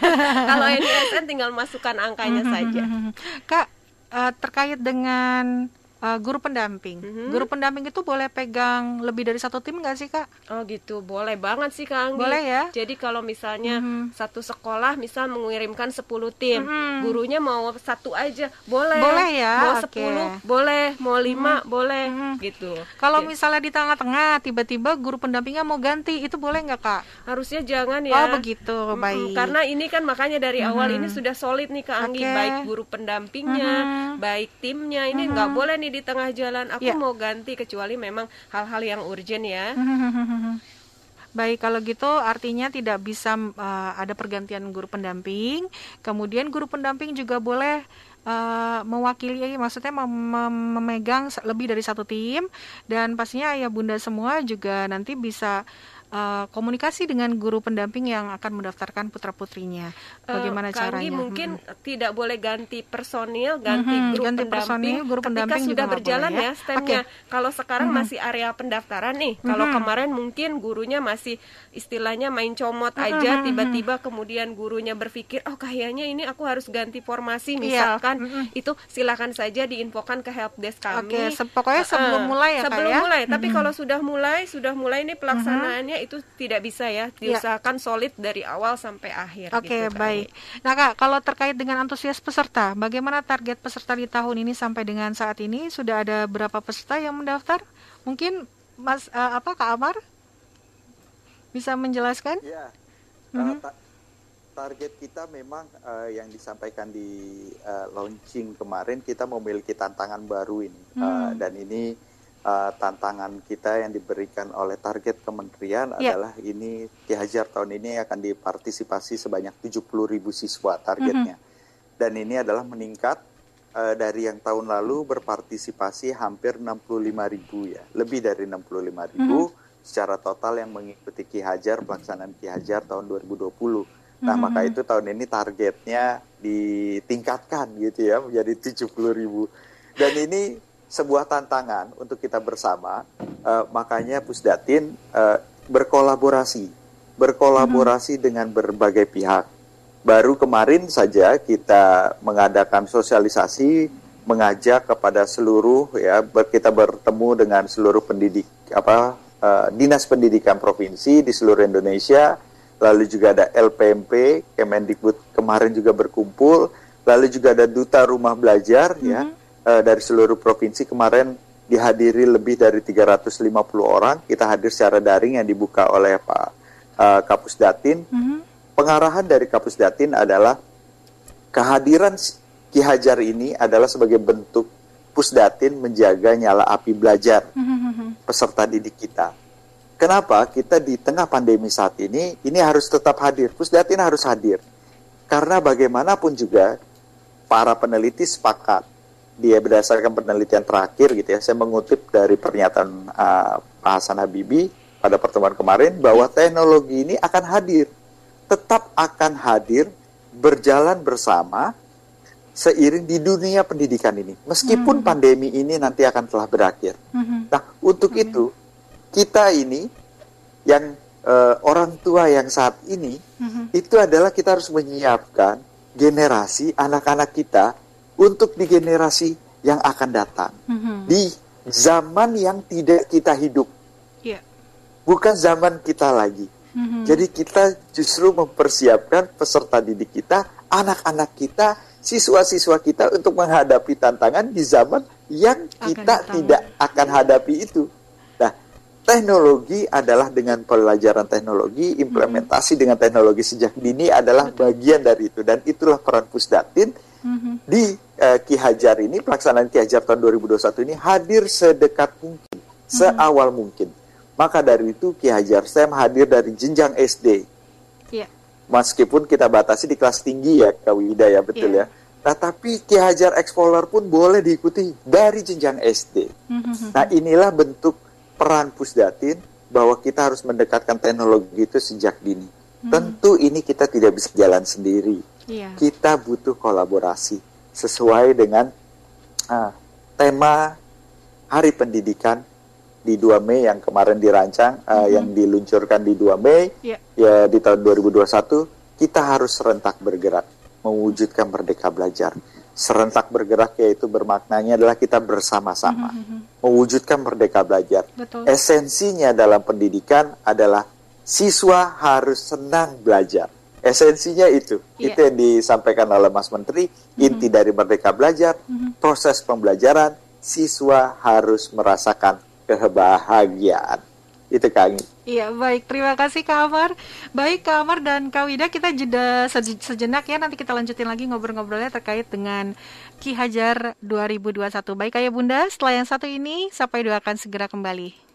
kalau NISN tinggal masukkan angkanya Mhm, saja. mhm. Kak, eh, terkait dengan eh, guru pendamping. Mhm. Guru pendamping itu boleh pegang lebih dari satu tim nggak sih kak? Oh gitu, boleh banget sih Kak Anggi. Boleh ya? Jadi kalau misalnya Mhm. satu sekolah misal mengirimkan 10 tim, Mhm. gurunya mau satu aja, boleh. Boleh ya, Mau oke. 10, boleh. Mau 5, boleh. Mhm. Gitu. Kalau Ya, misalnya di tengah-tengah tiba-tiba guru pendampingnya mau ganti, itu boleh nggak kak? harusnya jangan ya. Oh begitu, Mm-mm, baik. Karena ini kan makanya dari awal Mhm. ini sudah solid nih Kak Anggi, Oke. baik guru pendampingnya, Mhm. baik timnya. Ini nggak boleh nih di tengah jalan aku Ya. mau ganti kecuali memang hal-hal yang urgent ya. Baik, kalau gitu artinya tidak bisa eh, ada pergantian guru pendamping. Kemudian guru pendamping juga boleh eh, mewakili, maksudnya mem- mem- memegang lebih dari satu tim. Dan pastinya ayah bunda semua juga nanti bisa eh, komunikasi dengan guru pendamping yang akan mendaftarkan putra putrinya. Eh, Bagaimana Anggi caranya? mungkin tidak boleh ganti personil, ganti Mhm, grup ganti pendamping. personil, guru ketika pendamping sudah nggak berjalan boleh ya. ya stemnya. Kalau sekarang masih area pendaftaran nih. Kalau Mhm. kemarin mungkin gurunya masih istilahnya main comot aja, tiba-tiba kemudian gurunya berpikir, oh kayaknya ini aku harus ganti formasi, Iya, misalkan mhm. itu silakan saja diinfokan ke helpdesk kami. Oke, se- pokoknya sebelum mulai ya, sebelum ya? mulai. Tapi kalau sudah mulai, sudah mulai ini pelaksanaannya itu tidak bisa ya, diusahakan solid dari awal sampai akhir. Oke, gitu, Kak baik. Anggi. Nah, Kak, kalau terkait dengan antusias peserta, bagaimana target peserta di tahun ini sampai dengan saat ini? Sudah ada berapa peserta yang mendaftar? Mungkin Mas eh, apa Kak Amar bisa menjelaskan? Ya, Mhm. uh, ta- target kita memang uh, yang disampaikan di uh, launching kemarin kita memiliki tantangan baru ini Uh, Hmm. dan ini uh, tantangan kita yang diberikan oleh target kementerian Ya. adalah ini Ki Hajar tahun ini akan dipartisipasi sebanyak 70.000 ribu siswa targetnya. Dan ini adalah meningkat uh, dari yang tahun lalu berpartisipasi hampir 65.000 ribu ya lebih dari 65.000 ribu secara total yang mengikuti Ki Hajar pelaksanaan Ki Hajar tahun 2020 nah Mhm. maka itu tahun ini targetnya ditingkatkan gitu ya menjadi 70.000 ribu. Dan ini sebuah tantangan untuk kita bersama eh, makanya Pusdatin eh, berkolaborasi berkolaborasi dengan berbagai pihak. Baru kemarin saja kita mengadakan sosialisasi mengajak kepada seluruh ya ber- kita bertemu dengan seluruh pendidik apa eh, dinas pendidikan provinsi di seluruh Indonesia lalu juga ada LPMP Kemendikbud kemarin juga berkumpul lalu juga ada duta rumah belajar ya eh, dari seluruh provinsi kemarin dihadiri lebih dari 350 orang kita hadir secara daring yang dibuka oleh Pak eh, Kapus Datin Mhm. pengarahan dari Kapus Datin adalah kehadiran Ki Hajar ini adalah sebagai bentuk Pusdatin menjaga nyala api belajar Mhm. peserta didik kita. Kenapa kita di tengah pandemi saat ini ini harus tetap hadir. Pusdatin harus hadir. Karena bagaimanapun juga para peneliti sepakat dia berdasarkan penelitian terakhir gitu ya. Saya mengutip dari pernyataan uh, Pak Hasan Habibi pada pertemuan kemarin bahwa teknologi ini akan hadir. Tetap akan hadir berjalan bersama seiring di dunia pendidikan ini. Meskipun pandemi ini nanti akan telah berakhir. Mhm. Nah, untuk itu kita ini yang eh, orang tua yang saat ini Mhm. itu adalah kita harus menyiapkan generasi anak-anak kita untuk di generasi yang akan datang Mhm. di zaman yang tidak kita hidup, Iya. bukan zaman kita lagi. Mhm. Jadi kita justru mempersiapkan peserta didik kita, anak-anak kita, siswa-siswa kita untuk menghadapi tantangan di zaman yang Akan kita datang. tidak akan hadapi itu. Nah, teknologi adalah dengan pelajaran teknologi, implementasi dengan teknologi sejak dini adalah bagian dari itu dan itulah peran Pusdatin Mhm. di eh, Ki Hajar ini pelaksanaan Ki Hajar tahun 2021 ini hadir sedekat mungkin, seawal mungkin. Maka dari itu Ki Hajar STEM hadir dari jenjang SD. Iya. Meskipun kita batasi di kelas tinggi ya Kak Wida ya betul Iya. ya. Nah, tapi Ki Hajar Explorer pun boleh diikuti dari jenjang SD. Nah, inilah bentuk peran Pusdatin bahwa kita harus mendekatkan teknologi itu sejak dini. Hmm. Tentu ini kita tidak bisa jalan sendiri. Iya. Kita butuh kolaborasi sesuai dengan uh, tema Hari Pendidikan di 2 Mei yang kemarin dirancang, uh, yang diluncurkan di 2 Mei, Iya. ya di tahun 2021, kita harus serentak bergerak mewujudkan merdeka belajar. Serentak bergerak yaitu bermaknanya adalah kita bersama-sama mewujudkan merdeka belajar. Betul. Esensinya dalam pendidikan adalah siswa harus senang belajar. Esensinya itu, Iya. itu yang disampaikan oleh Mas Menteri. Inti dari merdeka belajar, proses pembelajaran, siswa harus merasakan kebahagiaan. Itu Kang. Iya, baik. Terima kasih Kak Amar. Baik, Kak Amar dan Kak Wida, kita jeda seje- sejenak ya. Nanti kita lanjutin lagi ngobrol-ngobrolnya terkait dengan Ki Hajar 2021. Baik, Ayah Bunda, setelah yang satu ini, Sampai Dua akan segera kembali.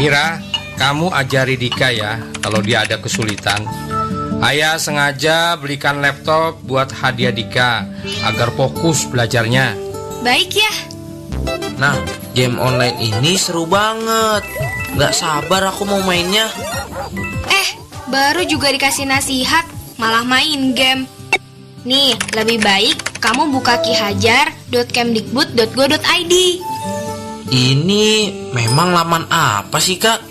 Mira, kamu ajari Dika ya kalau dia ada kesulitan. Ayah sengaja belikan laptop buat hadiah Dika agar fokus belajarnya. Baik ya. Nah, game online ini seru banget. Nggak sabar aku mau mainnya. Eh, baru juga dikasih nasihat, malah main game. Nih, lebih baik kamu buka kihajar.kemdikbud.go.id. Ini memang laman apa sih, Kak?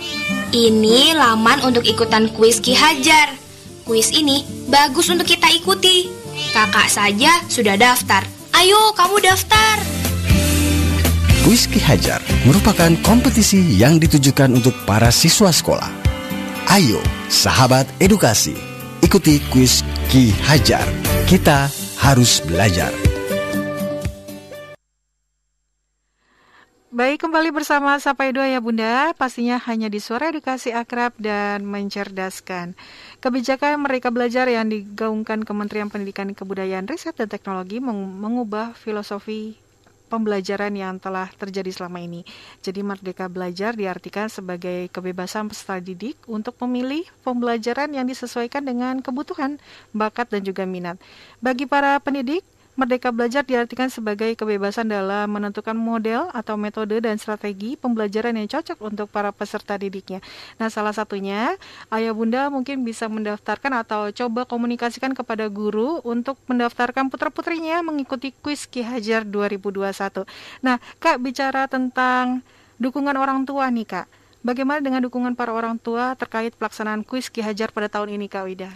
Ini laman untuk ikutan kuis Ki Hajar. Kuis ini bagus untuk kita ikuti. Kakak saja sudah daftar. Ayo, kamu daftar. Kuis Ki Hajar merupakan kompetisi yang ditujukan untuk para siswa sekolah. Ayo, sahabat edukasi, ikuti kuis Ki Hajar. Kita harus belajar. Baik, kembali bersama Sampai Dua ya Bunda, pastinya hanya di suara edukasi akrab dan mencerdaskan. Kebijakan Merdeka Belajar yang digaungkan Kementerian Pendidikan Kebudayaan Riset dan Teknologi meng- mengubah filosofi pembelajaran yang telah terjadi selama ini. Jadi Merdeka Belajar diartikan sebagai kebebasan peserta didik untuk memilih pembelajaran yang disesuaikan dengan kebutuhan, bakat, dan juga minat. Bagi para pendidik, Merdeka Belajar diartikan sebagai kebebasan dalam menentukan model atau metode dan strategi pembelajaran yang cocok untuk para peserta didiknya. Nah, salah satunya ayah bunda mungkin bisa mendaftarkan atau coba komunikasikan kepada guru untuk mendaftarkan putra-putrinya mengikuti kuis Ki Hajar 2021. Nah, Kak bicara tentang dukungan orang tua nih, Kak. Bagaimana dengan dukungan para orang tua terkait pelaksanaan kuis Ki Hajar pada tahun ini, Kak Wida?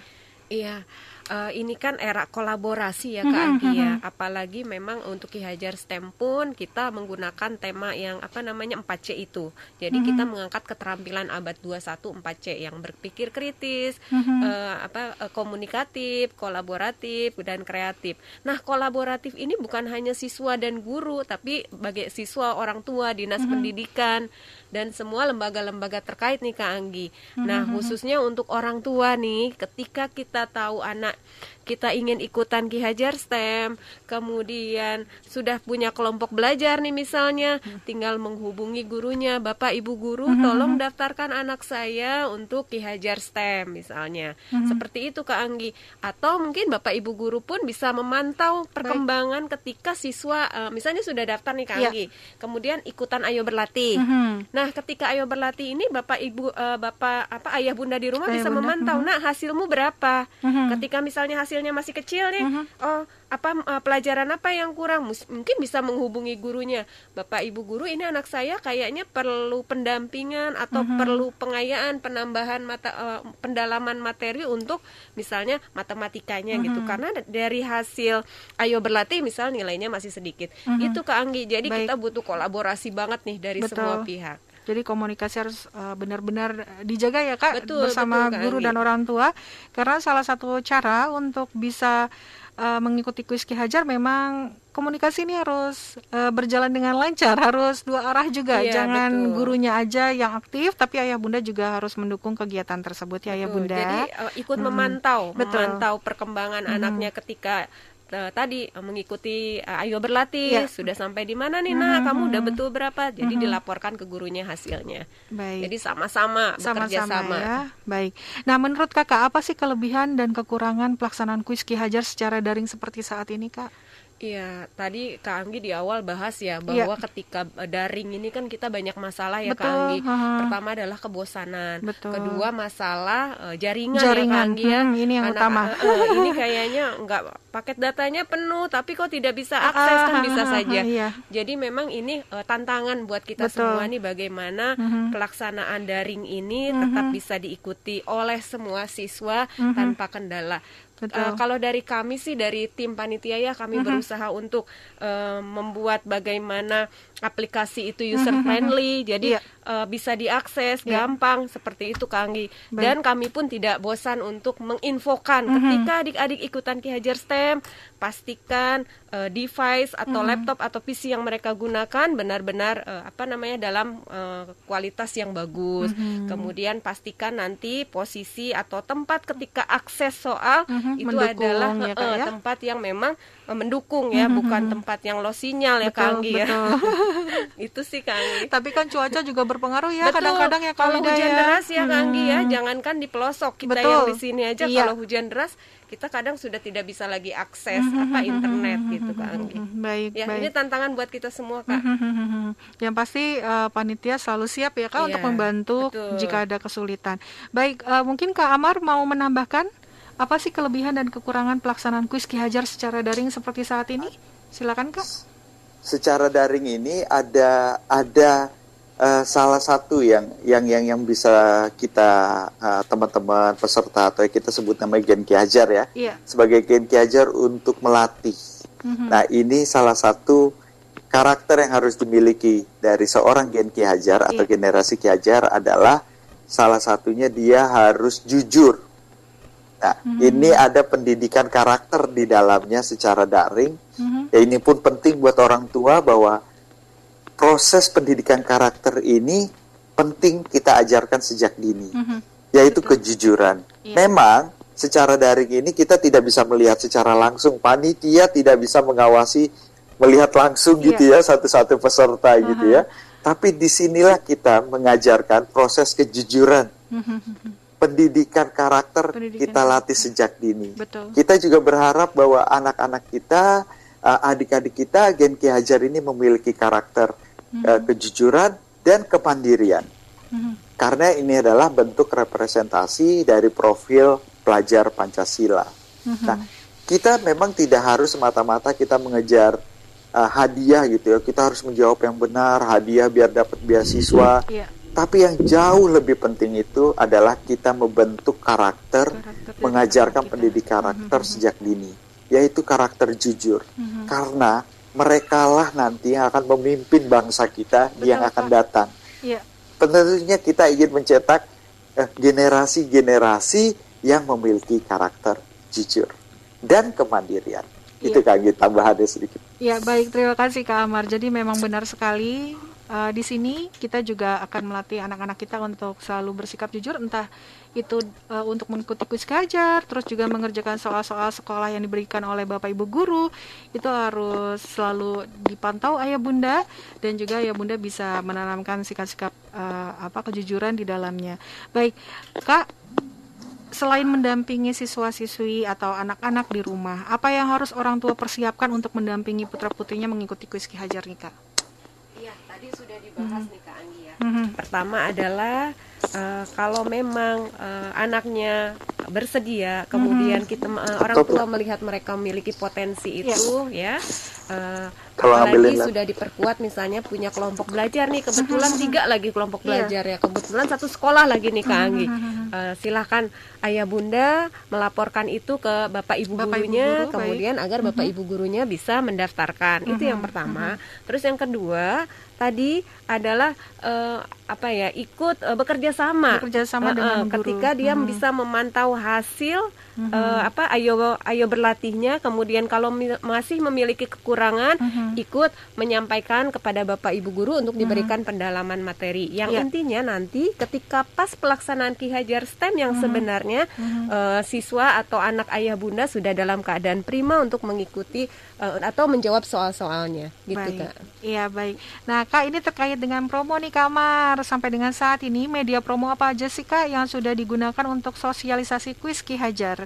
Iya, eh, ini kan era kolaborasi ya Kak Mhm, Anggi ya. mhm. Apalagi memang untuk Ki Hajar STEM pun kita menggunakan tema yang apa namanya 4C itu. Jadi Mhm. kita mengangkat keterampilan abad 21 4C yang berpikir kritis, Mhm. eh, apa eh, komunikatif, kolaboratif dan kreatif. Nah, kolaboratif ini bukan hanya siswa dan guru, tapi bagi siswa, orang tua, dinas Mhm. pendidikan dan semua lembaga-lembaga terkait nih Kak Anggi. Nah, Mhm. khususnya untuk orang tua nih, ketika kita tahu anak that. Kita ingin ikutan Ki Hajar STEM, kemudian sudah punya kelompok belajar nih misalnya, tinggal menghubungi gurunya, Bapak Ibu guru, Mhm. tolong daftarkan anak saya untuk Ki Hajar STEM misalnya. Mhm. Seperti itu Kak Anggi. Atau mungkin Bapak Ibu guru pun bisa memantau perkembangan ketika siswa eh, misalnya sudah daftar nih Kak Iya. Anggi. Kemudian ikutan Ayo Berlatih. Mhm. Nah, ketika Ayo Berlatih ini Bapak Ibu eh, Bapak apa Ayah Bunda di rumah Ayah bisa Bunda, memantau, mhm. "Nak, hasilmu berapa?" Mhm. Ketika misalnya hasilnya masih kecil nih, Mhm. oh apa eh, pelajaran apa yang kurang? Mus- Mungkin bisa menghubungi gurunya. Bapak Ibu guru, ini anak saya kayaknya perlu pendampingan atau Mhm. perlu pengayaan, penambahan mata eh, pendalaman materi untuk misalnya matematikanya gitu. Mhm. Karena dari hasil ayo berlatih misal nilainya masih sedikit. Mhm. Itu Kak Anggi. Jadi Baik. kita butuh kolaborasi banget nih dari Betul. semua pihak. Jadi komunikasi harus uh, benar-benar dijaga ya kak Betul, bersama betul, Kak guru Anggi. dan orang tua karena salah satu cara untuk bisa uh, mengikuti kuis Ki Hajar memang komunikasi ini harus uh, berjalan dengan lancar harus dua arah juga Iya, jangan betul. gurunya aja yang aktif tapi ayah bunda juga harus mendukung kegiatan tersebut ya ayah Betul. bunda. Jadi eh, ikut Mhm. memantau, Betul. memantau perkembangan Mhm. anaknya ketika eh, tadi eh, mengikuti eh, ayo berlatih Iya. sudah sampai di mana nih nah Mhm, kamu udah betul berapa jadi Mhm. dilaporkan ke gurunya hasilnya Baik. jadi sama-sama bekerja sama-sama sama ya. Baik. Nah, menurut Kakak apa sih kelebihan dan kekurangan pelaksanaan kuis Ki Hajar secara daring seperti saat ini, Kak? Iya, tadi Kak Anggi di awal bahas ya bahwa ketika eh, daring ini kan kita banyak masalah ya Kak Betul, Anggi. haha. Pertama adalah kebosanan. Betul. Kedua masalah eh, jaringan, ya Kak Jaringan, Anggi ya. hmm, ini yang Anak- utama. eh, eh, ini kayaknya nggak paket datanya penuh tapi kok tidak bisa akses kan Ah, bisa ah, ah, saja. iya. Jadi memang ini eh, tantangan buat kita Betul. semua nih bagaimana Mhm. pelaksanaan daring ini tetap Mhm. bisa diikuti oleh semua siswa Mhm. tanpa kendala. Betul. Eh, kalau dari kami sih dari tim panitia ya kami Mhm. berusaha untuk eh, membuat bagaimana aplikasi itu user Mhm. friendly jadi Iya. eh, bisa diakses Iya. gampang seperti itu Kanggi Baik. dan kami pun tidak bosan untuk menginfokan Mhm. ketika adik-adik ikutan Ki Hajar STEM pastikan eh, device atau Mhm. laptop atau PC yang mereka gunakan benar-benar eh, apa namanya dalam eh, kualitas yang bagus Mhm. kemudian pastikan nanti posisi atau tempat ketika akses soal Mhm, itu mendukung adalah ya, Kak, ya? tempat yang memang mendukung ya, Mhm, bukan mhm. tempat yang low sinyal ya Betul, Kak Anggi ya. itu sih Kak Anggi. Tapi kan cuaca juga berpengaruh ya Betul. kadang-kadang ya kalau hujan ya. deras ya Kak Anggi ya, Hmm. jangankan di pelosok kita Betul. yang di sini aja Iya. kalau hujan deras kita kadang sudah tidak bisa lagi akses Mhm, apa mhm, internet mhm, gitu Kak mhm, Anggi. mhm. Baik, Ya, baik. ini tantangan buat kita semua Kak. Mhm. Yang pasti eh, panitia selalu siap ya kak Iya, untuk membantu betul. jika ada kesulitan. Baik, eh, mungkin Kak Amar mau menambahkan apa sih kelebihan dan kekurangan pelaksanaan kuis Ki Hajar secara daring seperti saat ini? Silakan Kak. secara daring ini ada ada eh, salah satu yang yang yang yang bisa kita eh, teman-teman peserta atau kita sebut namanya Gen Ki Hajar ya Iya. sebagai Gen Ki Hajar untuk melatih. Mhm. Nah ini salah satu karakter yang harus dimiliki dari seorang Gen Ki Hajar atau Iya. generasi Ki Hajar adalah salah satunya dia harus jujur. Nah Mhm. ini ada pendidikan karakter di dalamnya secara daring. Mhm. Ya ini pun penting buat orang tua bahwa proses pendidikan karakter ini penting kita ajarkan sejak dini, Mhm. yaitu kejujuran. Iya. Memang secara daring ini kita tidak bisa melihat secara langsung, panitia tidak bisa mengawasi melihat langsung Iya. gitu ya satu-satu peserta gitu ya. Tapi di sinilah kita mengajarkan proses kejujuran, Mhm. Pendidikan karakter Pendidikan kita latih sejak dini. Betul. Kita juga berharap bahwa anak-anak kita, uh, adik-adik kita, Gen Ki Hajar ini memiliki karakter uh, kejujuran dan kemandirian. Mhm. Karena ini adalah bentuk representasi dari profil pelajar Pancasila. Mhm. Nah, kita memang tidak harus semata-mata kita mengejar uh, hadiah gitu ya. Kita harus menjawab yang benar, hadiah biar dapat beasiswa. Iya. Tapi yang jauh lebih penting itu adalah kita membentuk karakter, Karakter mengajarkan pendidik karakter Mhm. sejak dini, yaitu karakter jujur. Mhm. Karena merekalah nanti yang akan memimpin bangsa kita yang Betul, akan Pak. datang. Iya. Tentunya kita ingin mencetak eh, generasi-generasi yang memiliki karakter jujur dan kemandirian. Itu Iya. kan tambahannya sedikit. Ya baik terima kasih Kak Amar. Jadi memang benar sekali eh, di sini kita juga akan melatih anak-anak kita untuk selalu bersikap jujur entah itu eh, untuk mengikuti kuis kajar, terus juga mengerjakan soal-soal sekolah yang diberikan oleh Bapak Ibu guru itu harus selalu dipantau ayah bunda dan juga ayah bunda bisa menanamkan sikap-sikap eh, apa kejujuran di dalamnya. Baik Kak selain mendampingi siswa-siswi atau anak-anak di rumah, apa yang harus orang tua persiapkan untuk mendampingi putra-putrinya mengikuti kuis Ki Hajar nih? Iya, sudah dibahas nih Kak Anggi ya. Mhm. Pertama adalah eh, kalau memang eh, anaknya bersedia, kemudian kita eh, orang tua melihat mereka memiliki potensi itu ya. Eh, Kalau apalagi lab. sudah diperkuat misalnya punya kelompok belajar nih kebetulan tiga lagi kelompok Iya. belajar ya kebetulan satu sekolah lagi nih Kak Anggi Eh, silahkan ayah bunda melaporkan itu ke bapak ibu Bapak ibu gurunya guru, baik. kemudian agar bapak ibu gurunya bisa mendaftarkan itu yang pertama terus yang kedua tadi adalah eh, apa ya ikut eh, bekerja sama Bekerja sama Eh, dengan eh, guru. ketika dia Mhm. bisa memantau hasil eh, apa ayo ayo berlatihnya kemudian kalau mi- masih memiliki kekurangan Mhm. ikut menyampaikan kepada bapak ibu guru untuk diberikan pendalaman materi yang Ya. intinya nanti ketika pas pelaksanaan Ki Hajar STEM yang sebenarnya eh, siswa atau anak ayah bunda sudah dalam keadaan prima untuk mengikuti eh, atau menjawab soal-soalnya gitu baik. kak Iya baik. Nah kak ini terkait dengan promo nih kamar sampai dengan saat ini media promo apa aja sih kak yang sudah digunakan untuk sosialisasi kuis Ki Hajar?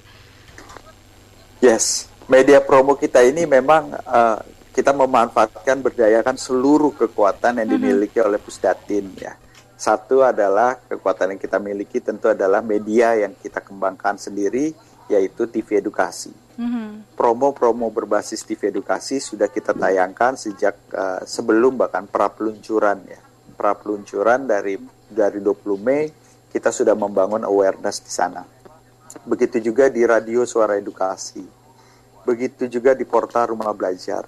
Yes, media promo kita ini memang eh, kita memanfaatkan berdayakan seluruh kekuatan yang dimiliki oleh Pusdatin ya. Satu adalah kekuatan yang kita miliki tentu adalah media yang kita kembangkan sendiri yaitu TV edukasi. Mhm. Promo-promo berbasis TV edukasi sudah kita tayangkan sejak eh, sebelum bahkan pra peluncuran ya. Pra peluncuran dari dari 20 Mei kita sudah membangun awareness di sana. Begitu juga di radio Suara Edukasi. Begitu juga di portal Rumah Belajar.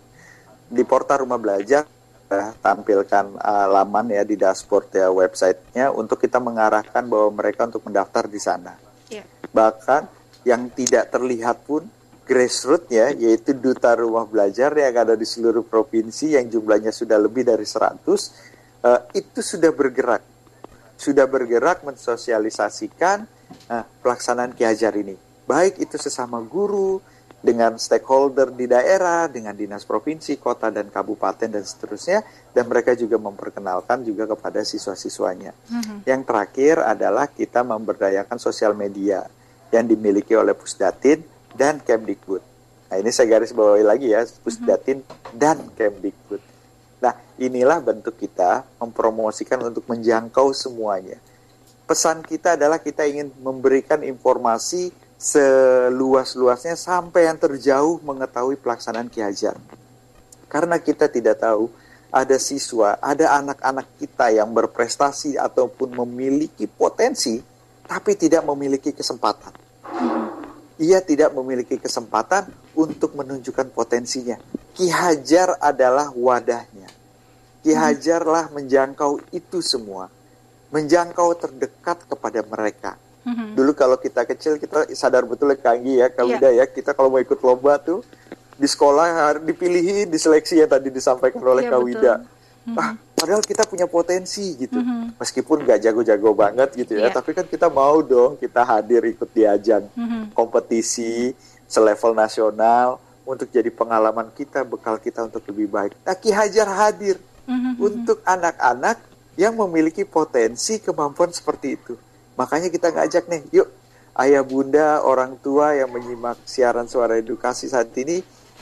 Di portal Rumah Belajar eh, tampilkan eh, laman ya di dashboard ya websitenya untuk kita mengarahkan bahwa mereka untuk mendaftar di sana. Iya. Bahkan yang tidak terlihat pun grassroots ya, yaitu duta rumah belajar yang ada di seluruh provinsi yang jumlahnya sudah lebih dari 100, eh, itu sudah bergerak. Sudah bergerak mensosialisasikan eh, pelaksanaan Ki Hajar ini. Baik itu sesama guru, dengan stakeholder di daerah, dengan dinas provinsi, kota, dan kabupaten, dan seterusnya. Dan mereka juga memperkenalkan juga kepada siswa-siswanya. Yang terakhir adalah kita memberdayakan sosial media yang dimiliki oleh Pusdatin dan Kemdikbud. Nah ini saya garis bawahi lagi ya, Pusdatin dan Kemdikbud. Nah inilah bentuk kita mempromosikan untuk menjangkau semuanya. Pesan kita adalah kita ingin memberikan informasi seluas-luasnya sampai yang terjauh mengetahui pelaksanaan Ki Hajar. Karena kita tidak tahu ada siswa, ada anak-anak kita yang berprestasi ataupun memiliki potensi, tapi tidak memiliki kesempatan. Ia tidak memiliki kesempatan untuk menunjukkan potensinya. Ki Hajar adalah wadahnya. Ki Hajarlah menjangkau itu semua. Menjangkau terdekat kepada mereka. Dulu kalau kita kecil kita sadar betul ya Kak Anggi ya, Kak Iya. Wida ya, kita kalau mau ikut lomba tuh di sekolah dipilihin, diseleksi yang tadi disampaikan oleh Iya, Kak betul. Wida. Ah, padahal kita punya potensi gitu. Meskipun nggak jago-jago banget gitu ya, Iya. tapi kan kita mau dong kita hadir ikut di ajang kompetisi selevel nasional untuk jadi pengalaman kita, bekal kita untuk lebih baik. Nah, Ki Hajar hadir untuk anak-anak yang memiliki potensi kemampuan seperti itu. Makanya kita ngajak nih, yuk ayah bunda, orang tua yang menyimak siaran suara edukasi saat ini,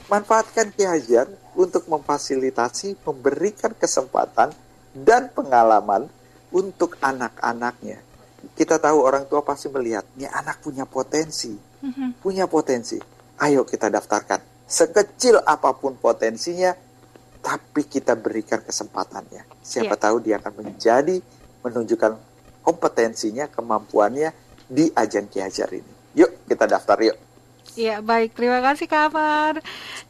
manfaatkan Ki Hajar untuk memfasilitasi, memberikan kesempatan dan pengalaman untuk anak-anaknya. Kita tahu orang tua pasti melihat, ini anak punya potensi, punya potensi. Ayo kita daftarkan. Sekecil apa pun potensinya, tapi kita berikan kesempatannya. Siapa Iya. tahu dia akan menjadi menunjukkan kompetensinya, kemampuannya di ajang Ki Hajar ini. Yuk kita daftar yuk. Iya baik, terima kasih Kak Amar.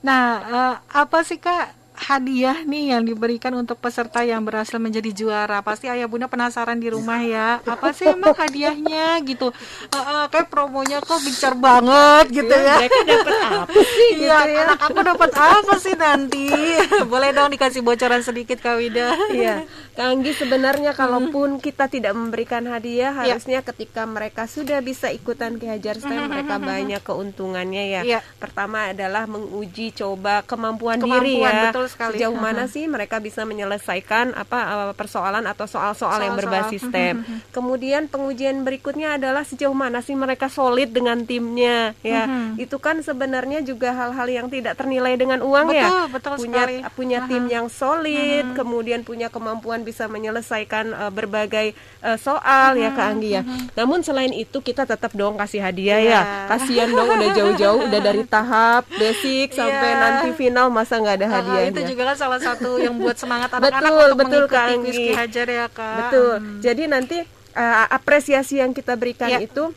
Nah, eh, apa sih Kak hadiah nih yang diberikan untuk peserta yang berhasil menjadi juara? Pasti ayah bunda penasaran di rumah ya. Apa sih emang hadiahnya gitu? Eh, eh, kayak promonya kok bicar banget gitu ya. mereka dapat apa sih gitu Iya, ya anak aku dapat apa sih nanti? Boleh dong dikasih bocoran sedikit Kak Wida? Iya, Kak Anggi sebenarnya kalaupun kita tidak memberikan hadiah, Iya. harusnya ketika mereka sudah bisa ikutan Ki Hajar STEM, mereka banyak keuntungannya ya. Iya. Pertama adalah menguji coba kemampuan, Kemampuan, diri ya. betul sekali. Sejauh mana sih mereka bisa menyelesaikan apa eh, persoalan atau soal-soal yang berbasis STEM. Kemudian pengujian berikutnya adalah sejauh mana sih mereka solid dengan timnya ya. Itu kan sebenarnya juga hal-hal yang tidak ternilai dengan uang Betul, ya. betul punya sekali. punya tim yang solid, kemudian punya kemampuan bisa menyelesaikan uh, berbagai uh, soal ya Kak Anggi ya. Namun selain itu kita tetap dong kasih hadiah Iya. ya. Kasihan dong udah jauh-jauh udah dari tahap basic sampai Iya. nanti final masa nggak ada Ah, hadiahnya. itu juga kan salah satu yang buat semangat anak-anak Betul, untuk betul, mengikuti Kak. Ki Hajar ya kak. Betul. Hmm. Jadi nanti uh, apresiasi yang kita berikan Ya. itu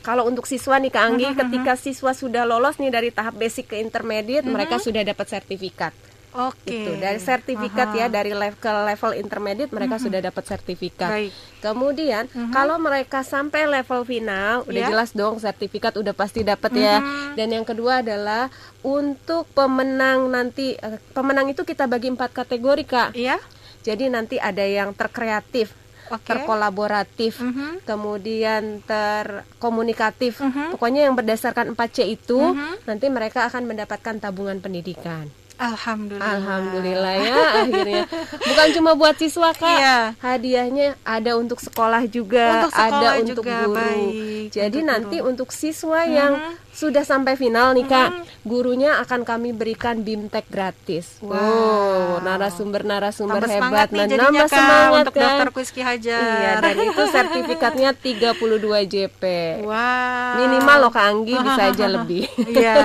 kalau untuk siswa nih Kak Anggi, Mhm, ketika siswa sudah lolos nih dari tahap basic ke intermediate, mereka sudah dapat sertifikat. Oke. Itu dari sertifikat Aha. ya dari level ke level intermediate mereka sudah dapat sertifikat. Baik. Kemudian kalau mereka sampai level final udah Ya. jelas dong sertifikat udah pasti dapat ya. Dan yang kedua adalah untuk pemenang nanti eh, pemenang itu kita bagi empat kategori Kak. Iya. Jadi nanti ada yang terkreatif, Oke. terkolaboratif, Mhm. kemudian terkomunikatif. Mhm. Pokoknya yang berdasarkan 4C itu Mhm. nanti mereka akan mendapatkan tabungan pendidikan. Alhamdulillah. Alhamdulillah ya akhirnya. Bukan cuma buat siswa Kak. Iya. Hadiahnya ada untuk sekolah juga, Untuk sekolah ada untuk juga, guru. baik, Jadi untuk nanti guru. untuk siswa yang sudah sampai final nih Kak, gurunya akan kami berikan BIMTEK gratis. Wow. Oh, narasumber-narasumber hebat nih Nah, jadinya nambah kak semangat untuk kan. daftar kuis Ki Hajar. Iya, dan itu sertifikatnya 32 JP. Wow. Minimal loh Kak Anggi bisa aja lebih. Iya.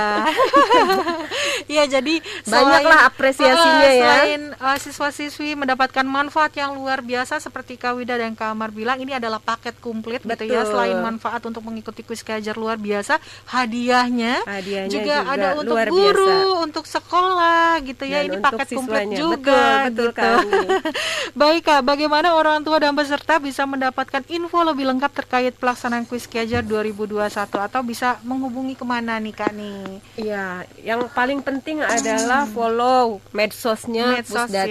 Iya, jadi Banyaklah apresiasinya eh, ya. Selain eh, siswa-siswi mendapatkan manfaat yang luar biasa seperti Kak Wida dan Kak Amar bilang ini adalah paket komplit gitu ya. Betul. Selain manfaat untuk mengikuti kuis Ki Hajar luar biasa, hadiahnya, Hadiahnya juga, juga ada untuk luar guru, biasa. untuk sekolah gitu ya. Dan ini paket komplit juga Betul, betul, gitu. Kak Anggi. Baik Kak, bagaimana orang tua dan peserta bisa mendapatkan info lebih lengkap terkait pelaksanaan kuis Ki Hajar 2021 atau bisa menghubungi ke mana nih Kak nih? Iya, yang paling penting adalah follow medsosnya Medsos Pusdatin,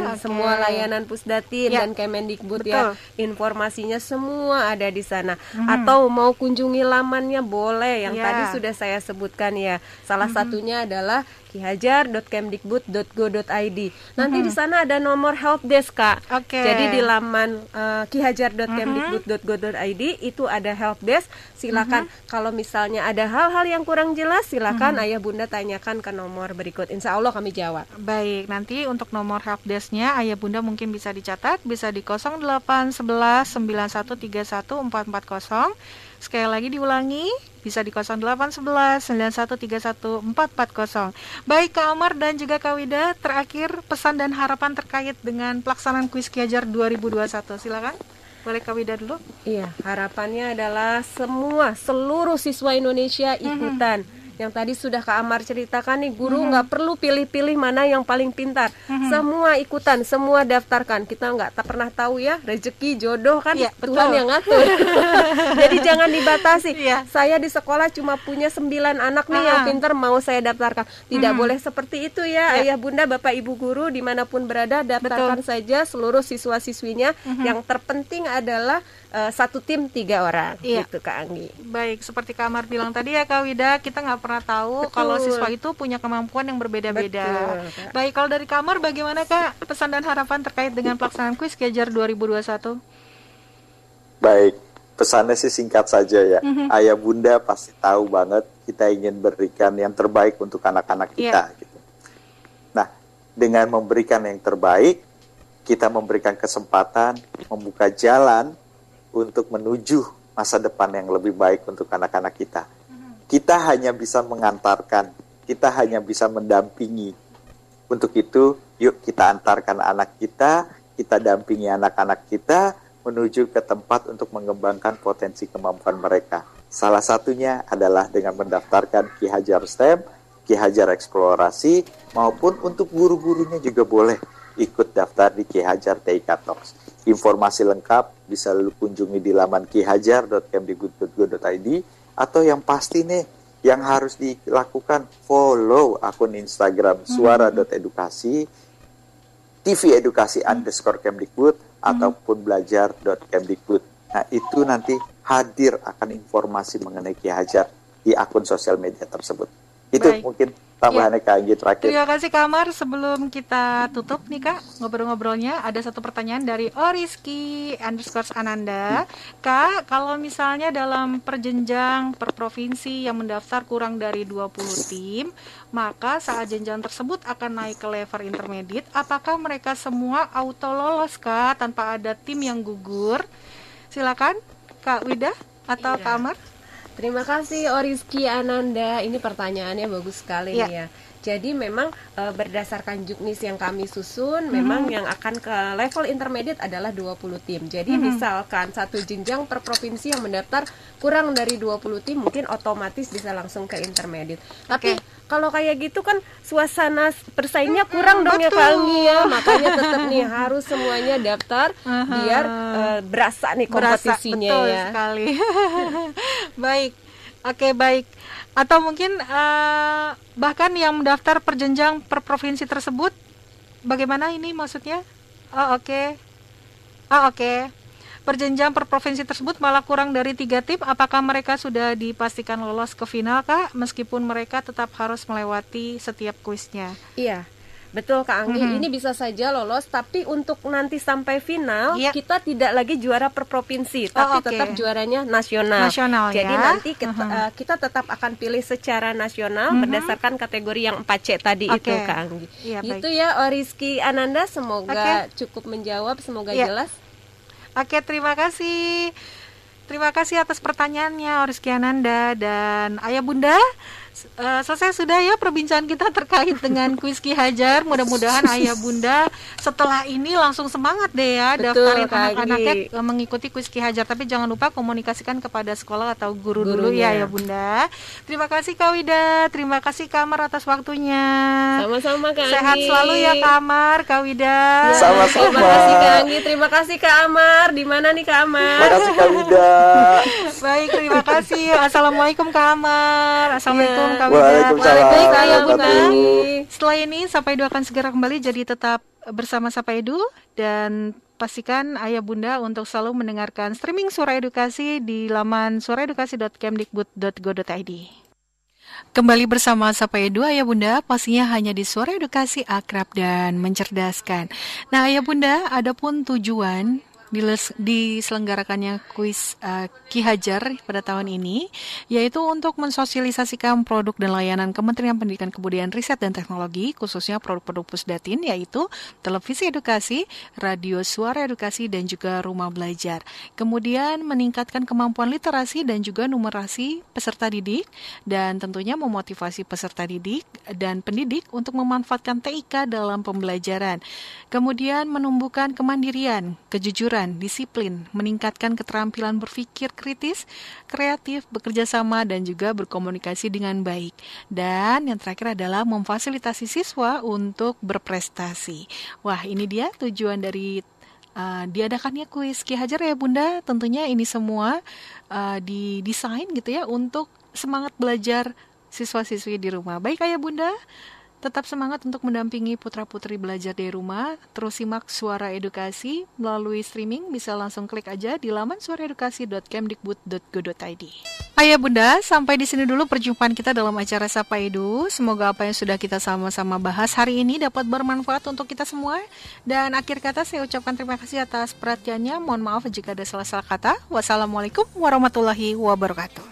ya, oke. semua layanan Pusdatin Ya, dan Kemendikbud betul. ya. Informasinya semua ada di sana. Atau mau kunjungi lamannya boleh yang Ya. tadi sudah saya sebutkan ya. Salah satunya adalah kihajar.kemdikbud.go.id. Nanti di sana ada nomor help desk, Kak. Oke. Jadi di laman uh, kihajar.kemdikbud.go.id itu ada help desk. Silakan kalau misalnya ada hal-hal yang kurang jelas, silakan ayah bunda tanyakan ke nomor berikut. Insya Allah kami jawab. Baik, nanti untuk nomor helpdesk-nya Ayah Bunda mungkin bisa dicatat bisa di 0811 9131 440. Sekali lagi diulangi bisa di 0811 9131 440. Baik Kak Amar dan juga Kak Wida, terakhir pesan dan harapan terkait dengan pelaksanaan kuis Ki Hajar 2021. Silakan. Boleh Kak Wida dulu? Iya, harapannya adalah semua seluruh siswa Indonesia ikutan. Yang tadi sudah Kak Amar ceritakan nih, guru nggak perlu pilih-pilih mana yang paling pintar. Semua ikutan, semua daftarkan. Kita nggak tak pernah tahu ya rezeki jodoh kan Tuhan betul. yang ngatur. Jadi jangan dibatasi. Iya. Saya di sekolah cuma punya sembilan anak nih yang Ah. pintar mau saya daftarkan. Tidak boleh seperti itu ya, ayah bunda, bapak ibu guru di mana pun berada daftarkan saja seluruh siswa-siswinya. Yang terpenting adalah eh, satu tim tiga orang. Iya. Gitu Kak Anggi. Baik, seperti Kak Amar bilang tadi ya Kak Wida, kita nggak pernah tahu Betul. kalau siswa itu punya kemampuan yang berbeda-beda. Baik, kalau dari Kak Amar bagaimana Kak pesan dan harapan terkait dengan pelaksanaan kuis Ki Hajar 2021? Baik, pesannya sih singkat saja ya. Ayah bunda pasti tahu banget kita ingin berikan yang terbaik untuk anak-anak kita. Gitu. Nah, dengan memberikan yang terbaik, kita memberikan kesempatan, membuka jalan untuk menuju masa depan yang lebih baik untuk anak-anak kita. Kita hanya bisa mengantarkan, kita hanya bisa mendampingi. Untuk itu, yuk kita antarkan anak kita, kita dampingi anak-anak kita menuju ke tempat untuk mengembangkan potensi kemampuan mereka. Salah satunya adalah dengan mendaftarkan Ki Hajar STEM, Ki Hajar Eksplorasi, maupun untuk guru-gurunya juga boleh ikut daftar di Ki Hajar TIK Talks. Informasi lengkap bisa lu kunjungi di laman kihajar.kemdikbud.go.id atau yang pasti nih yang harus dilakukan follow akun Instagram suara.edukasi TV edukasi underscore Kemdikbud ataupun belajar.kemdikbud. Nah itu nanti hadir akan informasi mengenai Ki Hajar di akun sosial media tersebut. Itu Baik. mungkin tambahannya Kak Anggi terakhir. Terima kasih Kamar. Sebelum kita tutup nih Kak ngobrol-ngobrolnya, ada satu pertanyaan dari Oriski underscore Ananda. Kak, kalau misalnya dalam perjenjang per provinsi yang mendaftar kurang dari 20 tim, maka saat jenjang tersebut akan naik ke level intermediate. Apakah mereka semua auto lolos Kak tanpa ada tim yang gugur? Silakan Kak Wida atau Iya. Kak Amar. Terima kasih Oriski Ananda. Ini pertanyaannya bagus sekali nih ya. Jadi memang eh, berdasarkan juknis yang kami susun, memang yang akan ke level intermediate adalah 20 tim. Jadi misalkan satu jenjang per provinsi yang mendaftar kurang dari 20 tim, mungkin otomatis bisa langsung ke intermediate. Tapi kalau kayak gitu kan suasana persaingnya kurang dong ya betul. Kak Anggi ya. Makanya tetap nih harus semuanya daftar biar eh, berasa nih Berasa, kompetisinya betul ya. sekali. baik, oke baik. Atau mungkin eh, bahkan yang mendaftar per jenjang per provinsi tersebut, bagaimana ini maksudnya? Oh oke, oh oke. Per jenjang per provinsi tersebut malah kurang dari tiga tim. Apakah mereka sudah dipastikan lolos ke final kak? Meskipun mereka tetap harus melewati setiap kuisnya. Iya, betul Kak Anggi. Mhm. Ini bisa saja lolos, tapi untuk nanti sampai final Iya. kita tidak lagi juara per provinsi, Oh, tapi oke. tetap juaranya nasional. Nasional, Jadi ya. nanti kita, Mhm. eh, kita tetap akan pilih secara nasional berdasarkan kategori yang 4C tadi Oke. itu Kak Anggi. Iya, Gitu ya Oriski Ananda, semoga Oke. cukup menjawab, semoga Iya. jelas. Oke, terima kasih. Terima kasih atas pertanyaannya Rizky Ananda dan Ayah Bunda. Eh, selesai sudah ya perbincangan kita terkait dengan kuis Ki Hajar. Mudah-mudahan Ayah Bunda setelah ini langsung semangat deh ya Betul, daftarin anak-anaknya eh, mengikuti kuis Ki Hajar. Tapi jangan lupa komunikasikan kepada sekolah atau guru dulu Gurunya. ya Ayah Bunda. Terima kasih Kak Wida, terima kasih Kamar atas waktunya. Sama-sama Kak Sehat Anggi. selalu ya Kamar, Kak Wida. Sama-sama. Terima kasih Kak Anggi, terima kasih Kak Amar. Di mana nih Kak Amar? Makasih Kak Wida. Baik, terima kasih. Assalamualaikum Kak Amar. Assalamualaikum Kak Wida. Waalaikumsalam Baik, Ayah Bunda. Setelah ini Sapa Edu akan segera kembali jadi tetap bersama Sapa Edu dan pastikan Ayah Bunda untuk selalu mendengarkan streaming Suara Edukasi di laman suaraedukasi.kemdikbud.go.id. Kembali bersama Sapa Edu, Ayah Bunda, pastinya hanya di Suara Edukasi akrab dan mencerdaskan. Nah, Ayah Bunda, adapun tujuan diselenggarakannya kuis uh, Ki Hajar pada tahun ini yaitu untuk mensosialisasikan produk dan layanan Kementerian Pendidikan Kebudayaan Riset dan Teknologi khususnya produk-produk Pusdatin yaitu televisi edukasi, radio suara edukasi dan juga rumah belajar. Kemudian meningkatkan kemampuan literasi dan juga numerasi peserta didik dan tentunya memotivasi peserta didik dan pendidik untuk memanfaatkan TIK dalam pembelajaran. Kemudian menumbuhkan kemandirian, kejujuran, disiplin, meningkatkan keterampilan berpikir kritis, kreatif, bekerja sama, dan juga berkomunikasi dengan baik. Dan yang terakhir adalah memfasilitasi siswa untuk berprestasi. Wah, ini dia tujuan dari uh, diadakannya kuis Ki Hajar ya Bunda. Tentunya ini semua uh, didesain gitu ya untuk semangat belajar siswa-siswi di rumah. Baik Ayah Bunda, Tetap semangat untuk mendampingi putra-putri belajar dari rumah. Terus simak suara edukasi melalui streaming. Bisa langsung klik aja di laman suaraedukasi.kemdikbud.go.id. Ayah Bunda, sampai di sini dulu perjumpaan kita dalam acara Sapa Edu. Semoga apa yang sudah kita sama-sama bahas hari ini dapat bermanfaat untuk kita semua. Dan akhir kata saya ucapkan terima kasih atas perhatiannya. Mohon maaf jika ada salah-salah kata. Wassalamualaikum warahmatullahi wabarakatuh.